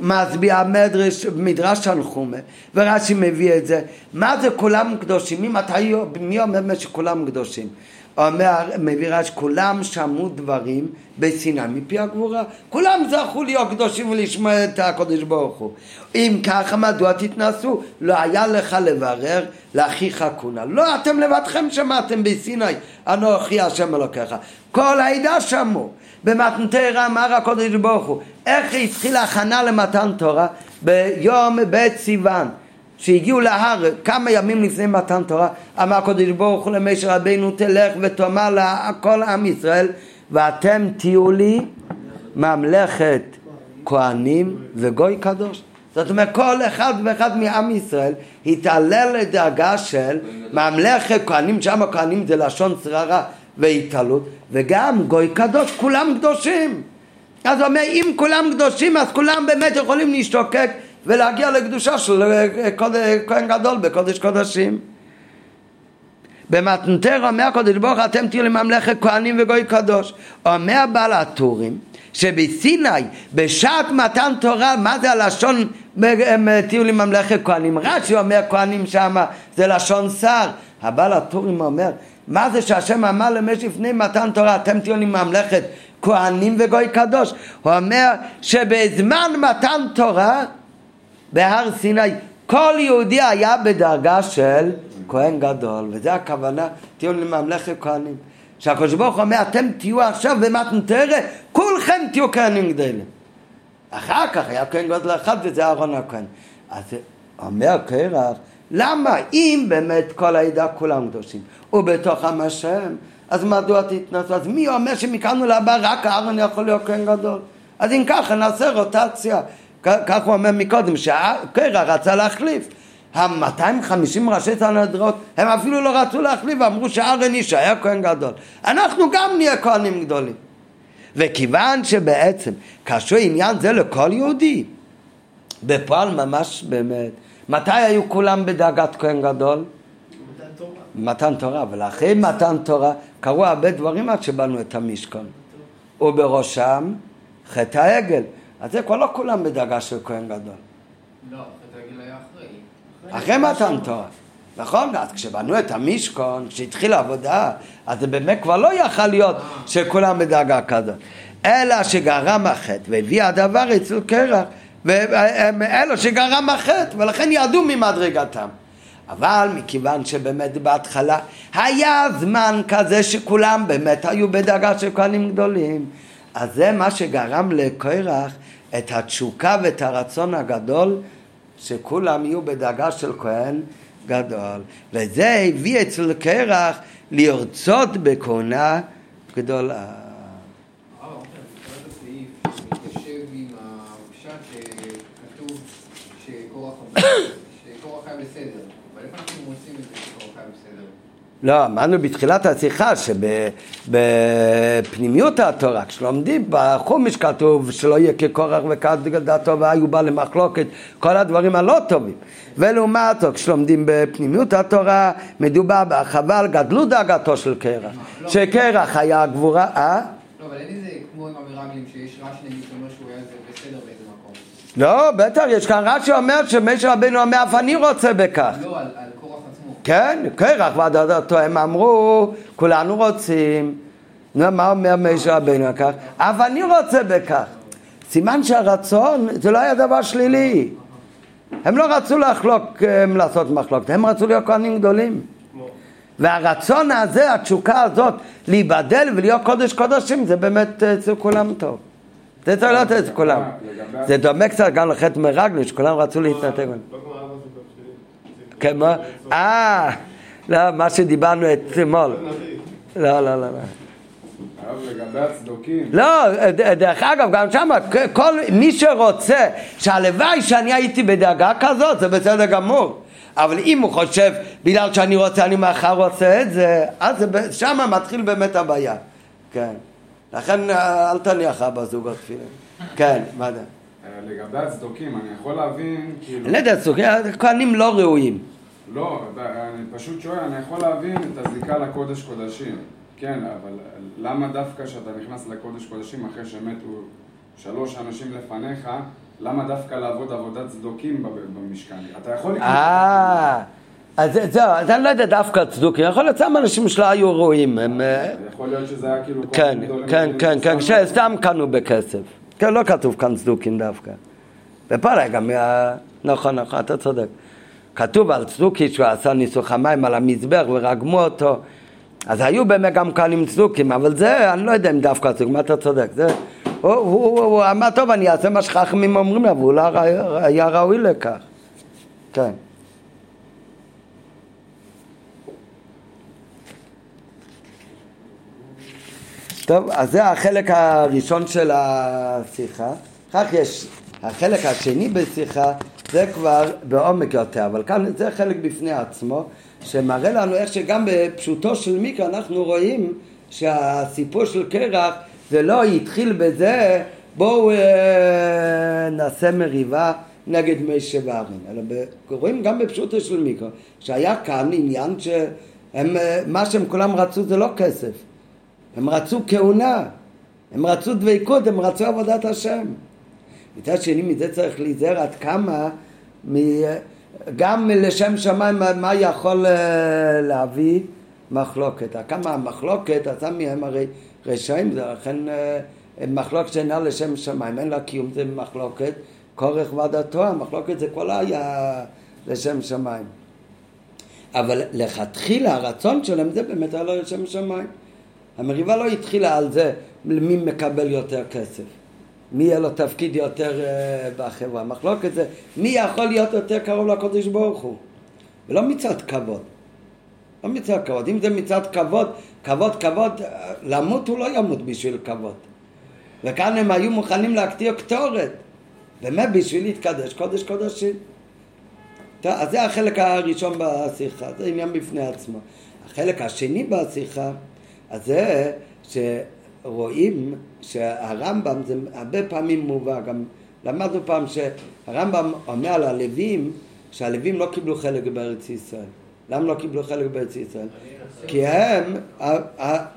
Speaker 1: מסביר המדרש, מדרש תנחומה ורש"י מביא את זה מה זה כולם קדושים? ממתי, מי אומר שכולם קדושים? אומר, מביא רש"י, כולם שמעו דברים בסיני מפי הגבורה. כולם זכו להיות קדושים ולשמוע את הקדוש ברוך הוא. אם ככה, מדוע תתנסו? לא היה לך לברר לאחיך כונה. לא, אתם לבדכם שמעתם בסיני, אנוכי השם אלוקיך. כל העדה שמעו. במתנתרא אמר הקדוש ברוך הוא, איך התחילה הכנה למתן תורה? ביום ב' סיוון. שהגיעו להר כמה ימים לפני מתן תורה, אמר הקדוש ברוך הוא למשה רבינו תלך ותאמר לכל עם ישראל ואתם תהיו לי ממלכת כהנים וגוי קדוש. זאת אומרת כל אחד ואחד מעם ישראל התעלל לדרגה של ממלכת כהנים, שם הכהנים זה לשון שררה והתעלות וגם גוי קדוש, כולם קדושים. אז הוא אומר אם כולם קדושים אז כולם באמת יכולים להשתוקק ולהגיע לקדושה של כהן גדול בקודש קודשים. במתנתר אומר הקודש ברוך אתם תהיו לממלכת כהנים וגוי קדוש. אומר בעל הטורים שבסיני בשעת מתן תורה מה זה הלשון תהיו לממלכת כהנים רש"י אומר כהנים שמה זה לשון שר הבעל הטורים אומר מה זה שהשם אמר למש לפני מתן תורה אתם תהיו לממלכת כהנים וגוי קדוש הוא אומר שבזמן מתן תורה בהר סיני כל יהודי היה בדרגה של כהן גדול וזה הכוונה תהיו לממלכת כהנים שהקדוש ברוך הוא אומר אתם תהיו עכשיו במתנתרא כולכם תהיו כהנים גדולים אחר כך היה כהן גדול אחד וזה אהרון הכהן. אז אומר קרח למה אם באמת כל העדה כולם קדושים ובתוכם השם אז מדוע תתנסו? אז מי אומר שמכאן ולהבא רק אהרון יכול להיות כהן גדול? אז אם ככה נעשה רוטציה כך הוא אומר מקודם, שקרח רצה להחליף. ה-250 ראשי סנהדרות, הם אפילו לא רצו להחליף, אמרו שארן יישאר כהן גדול. אנחנו גם נהיה כהנים גדולים. וכיוון שבעצם קשור עניין זה לכל יהודי, בפועל ממש באמת, מתי היו כולם בדאגת כהן גדול?
Speaker 2: מתן תורה.
Speaker 1: מתן תורה, ולאחרי מתן תורה קרו הרבה דברים עד שבנו את המשכון. ובראשם חטא העגל. אז זה כבר לא כולם בדרגה של כהן גדול.
Speaker 4: לא, חטא העגל היה אחרי.
Speaker 1: אחרי מתן תורה. נכון? אז כשבנו את המשכון, כשהתחילה העבודה, אז זה באמת כבר לא יכל להיות שכולם בדרגה כזאת. אלא שגרם החטא והביא הדבר אצל קרח, והם אלו שגרם החטא, ולכן ירדו ממדרגתם. אבל מכיוון שבאמת בהתחלה היה זמן כזה שכולם באמת היו בדרגה של כהנים גדולים, אז זה מה שגרם לקרח את התשוקה ואת הרצון הגדול שכולם יהיו בדרגה של כהן גדול. וזה הביא אצל קרח לרצות בכהונה גדולה.
Speaker 4: אה, אוקיי, אז קראת סעיף שמתיישב עם הפשט שכתוב שקורח שקורח היה בסדר. אבל איפה אנחנו מוצאים את זה שקורח היה בסדר?
Speaker 1: לא, אמרנו בתחילת השיחה שבפנימיות התורה, כשלומדים בחומש כתוב שלא יהיה כקורח וכדתו והיו בא למחלוקת, כל הדברים הלא טובים. ולעומת זאת, כשלומדים בפנימיות התורה, מדובר בהרחבה על גדלות דאגתו של קרח. שקרח היה גבורה,
Speaker 4: אה? לא, אבל אין איזה כמו עם המרגלים שיש רש"י נגיד שאומר שהוא היה.
Speaker 1: לא, בטח, יש כאן רש"י שאומר שמשה רבנו אומר אף אני רוצה בכך.
Speaker 4: לא, על קורח
Speaker 1: כן, קרח ועדתו, הם אמרו, כולנו רוצים. נו, מה אומר משה רבינו כך? אף אני רוצה בכך. סימן שהרצון זה לא היה דבר שלילי. הם לא רצו לחלוק, לעשות מחלוקת, הם רצו להיות כהנים גדולים. והרצון הזה, התשוקה הזאת, להיבדל ולהיות קודש קודשים, זה באמת אצל כולם טוב. זה צריך להיות אצל כולם. זה דומה קצת גם לחטא מרגלי, שכולם רצו להתנתק. כמו? אה, לא, מה שדיברנו אתמול. לא, לא, לא.
Speaker 3: לגבי הצדוקים.
Speaker 1: לא, דרך אגב, גם שם, כל מי שרוצה שהלוואי שאני הייתי בדאגה כזאת, זה בסדר גמור. אבל אם הוא חושב, בגלל שאני רוצה, אני מחר רוצה את זה, אז שם מתחיל באמת הבעיה. כן. לכן אל תניח אבא זוגות תפילין. כן, מה זה?
Speaker 3: לגבי הצדוקים, אני יכול להבין, כאילו...
Speaker 1: אני לא יודע, צדוקים, כהנים לא ראויים.
Speaker 3: לא, אני פשוט שואל, אני יכול להבין את הזיקה לקודש קודשים, כן, אבל למה דווקא כשאתה נכנס לקודש קודשים אחרי שמתו שלוש אנשים לפניך, למה דווקא לעבוד עבודת צדוקים במשכן? אתה יכול לקרוא...
Speaker 1: אה, אז זהו, אז אני לא יודע דווקא צדוקים, יכול להיות סתם אנשים שלא היו ראויים.
Speaker 3: אה, יכול להיות שזה היה כאילו...
Speaker 1: כן, כן, כן, כן, שסתם קנו בכסף. כן, לא כתוב כאן צדוקים דווקא. ופה גם, נכון, נכון, אתה צודק. כתוב על צדוקי שהוא עשה ניסוך המים על המזבח ורגמו אותו אז היו באמת גם כהנים צדוקים, אבל זה, אני לא יודע אם דווקא צדוקים, אתה צודק, זה, הוא, הוא, הוא, הוא אמר, טוב, אני אעשה מה שחכמים אומרים לו, והוא לא היה ראוי לכך, כן. טוב, אז זה החלק הראשון של השיחה. כך יש החלק השני בשיחה, זה כבר בעומק יותר, אבל כאן זה חלק בפני עצמו, שמראה לנו איך שגם בפשוטו של מיקרא אנחנו רואים שהסיפור של קרח זה לא התחיל בזה בואו אה, נעשה מריבה נגד משה וארון, אלא ב, רואים גם בפשוטו של מיקרא שהיה כאן עניין שהם, אה, שהם כולם רצו זה לא כסף, הם רצו כהונה, הם רצו דבקות, הם רצו עבודת השם. מצד שני, מזה צריך להיזהר עד כמה. גם לשם שמיים, מה יכול אה, להביא מחלוקת. כמה המחלוקת, עשה מהם הרי רשעים, זה לכן אה, מחלוקת שאינה לשם שמיים, אין לה קיום, זה מחלוקת כורך ועדתו, המחלוקת זה כל היה לשם שמיים. אבל לכתחילה הרצון שלהם זה באמת היה לשם שמיים. המריבה לא התחילה על זה מי מקבל יותר כסף. מי יהיה לו תפקיד יותר uh, בחברה. המחלוקת זה מי יכול להיות יותר קרוב לקודש ברוך הוא. ולא מצד כבוד. לא מצד כבוד. אם זה מצד כבוד, כבוד, כבוד, למות הוא לא ימות בשביל כבוד. וכאן הם היו מוכנים להקטיר קטורת. באמת בשביל להתקדש קודש קודשים. אז זה החלק הראשון בשיחה, זה עניין בפני עצמו. החלק השני בשיחה, אז זה ש... רואים שהרמב"ם זה הרבה פעמים מובא, גם למדנו פעם שהרמב"ם אומר על הלווים שהלווים לא קיבלו חלק בארץ ישראל. למה לא קיבלו חלק בארץ ישראל? כי הם,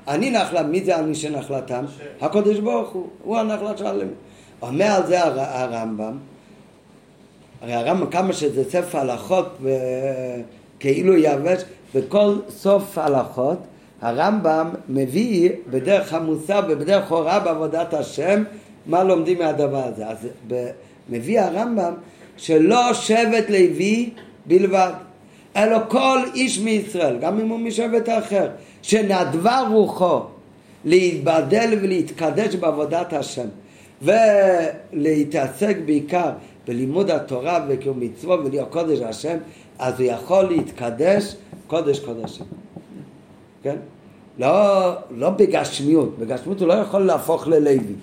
Speaker 1: אני נחלם, מי זה אני שנחלתם? הקדוש ברוך הוא, הוא הנחלת של הלווים. אומר על זה הרמב"ם, הרי הרמב"ם כמה שזה ספר הלכות כאילו יבש, בכל סוף הלכות הרמב"ם מביא בדרך המוסר ובדרך הוראה בעבודת השם מה לומדים מהדבר הזה. אז מביא הרמב"ם שלא שבט לוי בלבד, אלא כל איש מישראל, גם אם הוא משבט אחר, שנדבה רוחו להתבדל ולהתקדש בעבודת השם ולהתעסק בעיקר בלימוד התורה וקיום מצוות ולהיות קודש השם, אז הוא יכול להתקדש קודש קודשים. כן? לא, לא בגשמיות, בגשמיות הוא לא יכול להפוך ללוי.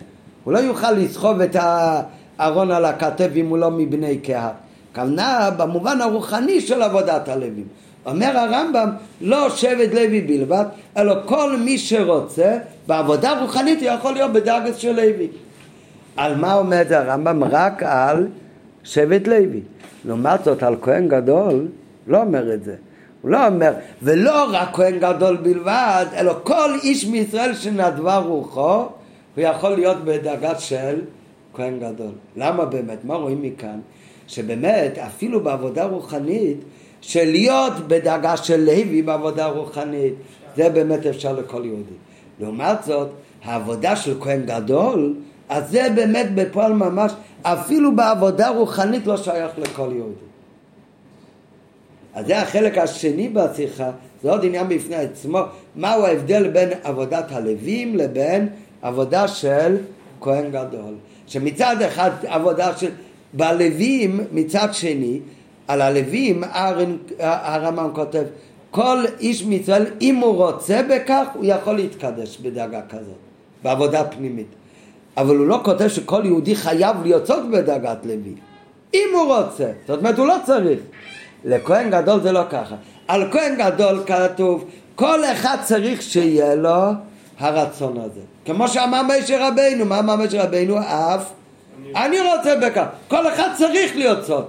Speaker 1: הוא לא יוכל לסחוב את הארון על הכתב אם הוא לא מבני קהת. כוונה במובן הרוחני של עבודת הלווים. אומר הרמב"ם, לא שבט לוי בלבד, אלא כל מי שרוצה, בעבודה רוחנית הוא יכול להיות בדרגס של לוי. על מה עומד הרמב"ם? רק על שבט לוי. לעומת זאת, על כהן גדול, לא אומר את זה. הוא לא אומר, ולא רק כהן גדול בלבד, אלא כל איש מישראל שנדבה רוחו, הוא יכול להיות בדרגה של כהן גדול. למה באמת? מה רואים מכאן? שבאמת, אפילו בעבודה רוחנית, של להיות בדרגה של לוי בעבודה רוחנית, זה באמת אפשר לכל יהודי. לעומת זאת, העבודה של כהן גדול, אז זה באמת בפועל ממש, אפילו בעבודה רוחנית לא שייך לכל יהודי. אז זה החלק השני בשיחה, זה עוד עניין בפני עצמו, מהו ההבדל בין עבודת הלווים לבין עבודה של כהן גדול. שמצד אחד עבודה של... בלווים, מצד שני, על הלווים הרמב"ם כותב, כל איש מישראל, אם הוא רוצה בכך, הוא יכול להתקדש בדאגה כזאת, בעבודה פנימית. אבל הוא לא כותב שכל יהודי חייב להיות בדאגת לוי. אם הוא רוצה, זאת אומרת הוא לא צריך. לכהן גדול זה לא ככה. על כהן גדול כתוב, כל אחד צריך שיהיה לו הרצון הזה. כמו שאמר משה רבינו, מה אמר משה רבינו? אף אני רוצה בכך. כל אחד צריך להיות סוד.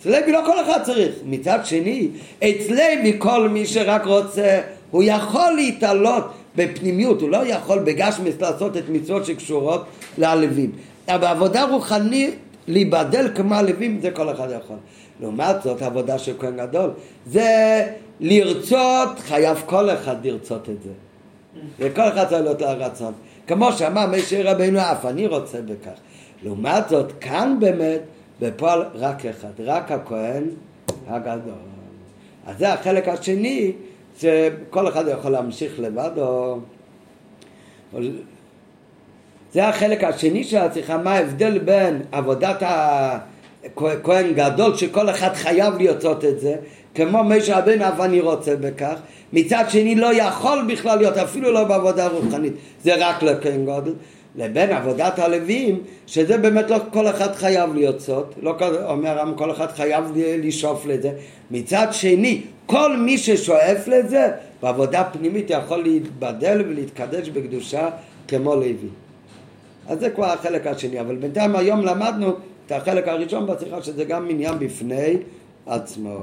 Speaker 1: אצל לוי לא כל אחד צריך. מצד שני, אצל לוי כל מי שרק רוצה, הוא יכול להתעלות בפנימיות, הוא לא יכול בגשמס לעשות את מצוות שקשורות ללווים. אבל בעבודה רוחנית להיבדל כמו הלווים זה כל אחד יכול. לעומת זאת עבודה של כהן גדול זה לרצות חייב כל אחד לרצות את זה. וכל אחד צריך להיות הרצון כמו שאמר משה רבינו אף אני רוצה בכך. לעומת זאת כאן באמת בפועל רק אחד רק הכהן הגדול. אז זה החלק השני שכל אחד יכול להמשיך לבד או זה החלק השני של השיחה, מה ההבדל בין עבודת הכהן גדול שכל אחד חייב לרצות את זה כמו משה רבנו אף אני רוצה בכך. מצד שני לא יכול בכלל להיות אפילו לא בעבודה רוחנית. זה רק לכהן גדול לבין עבודת הלווים שזה באמת לא כל אחד חייב לרצות. לא אומר כל אחד חייב לשאוף לזה. מצד שני כל מי ששואף לזה בעבודה פנימית יכול להתבדל ולהתקדש בקדושה כמו לוי. אז זה כבר החלק השני, אבל בינתיים היום למדנו את החלק הראשון בשיחה שזה גם עניין בפני עצמו.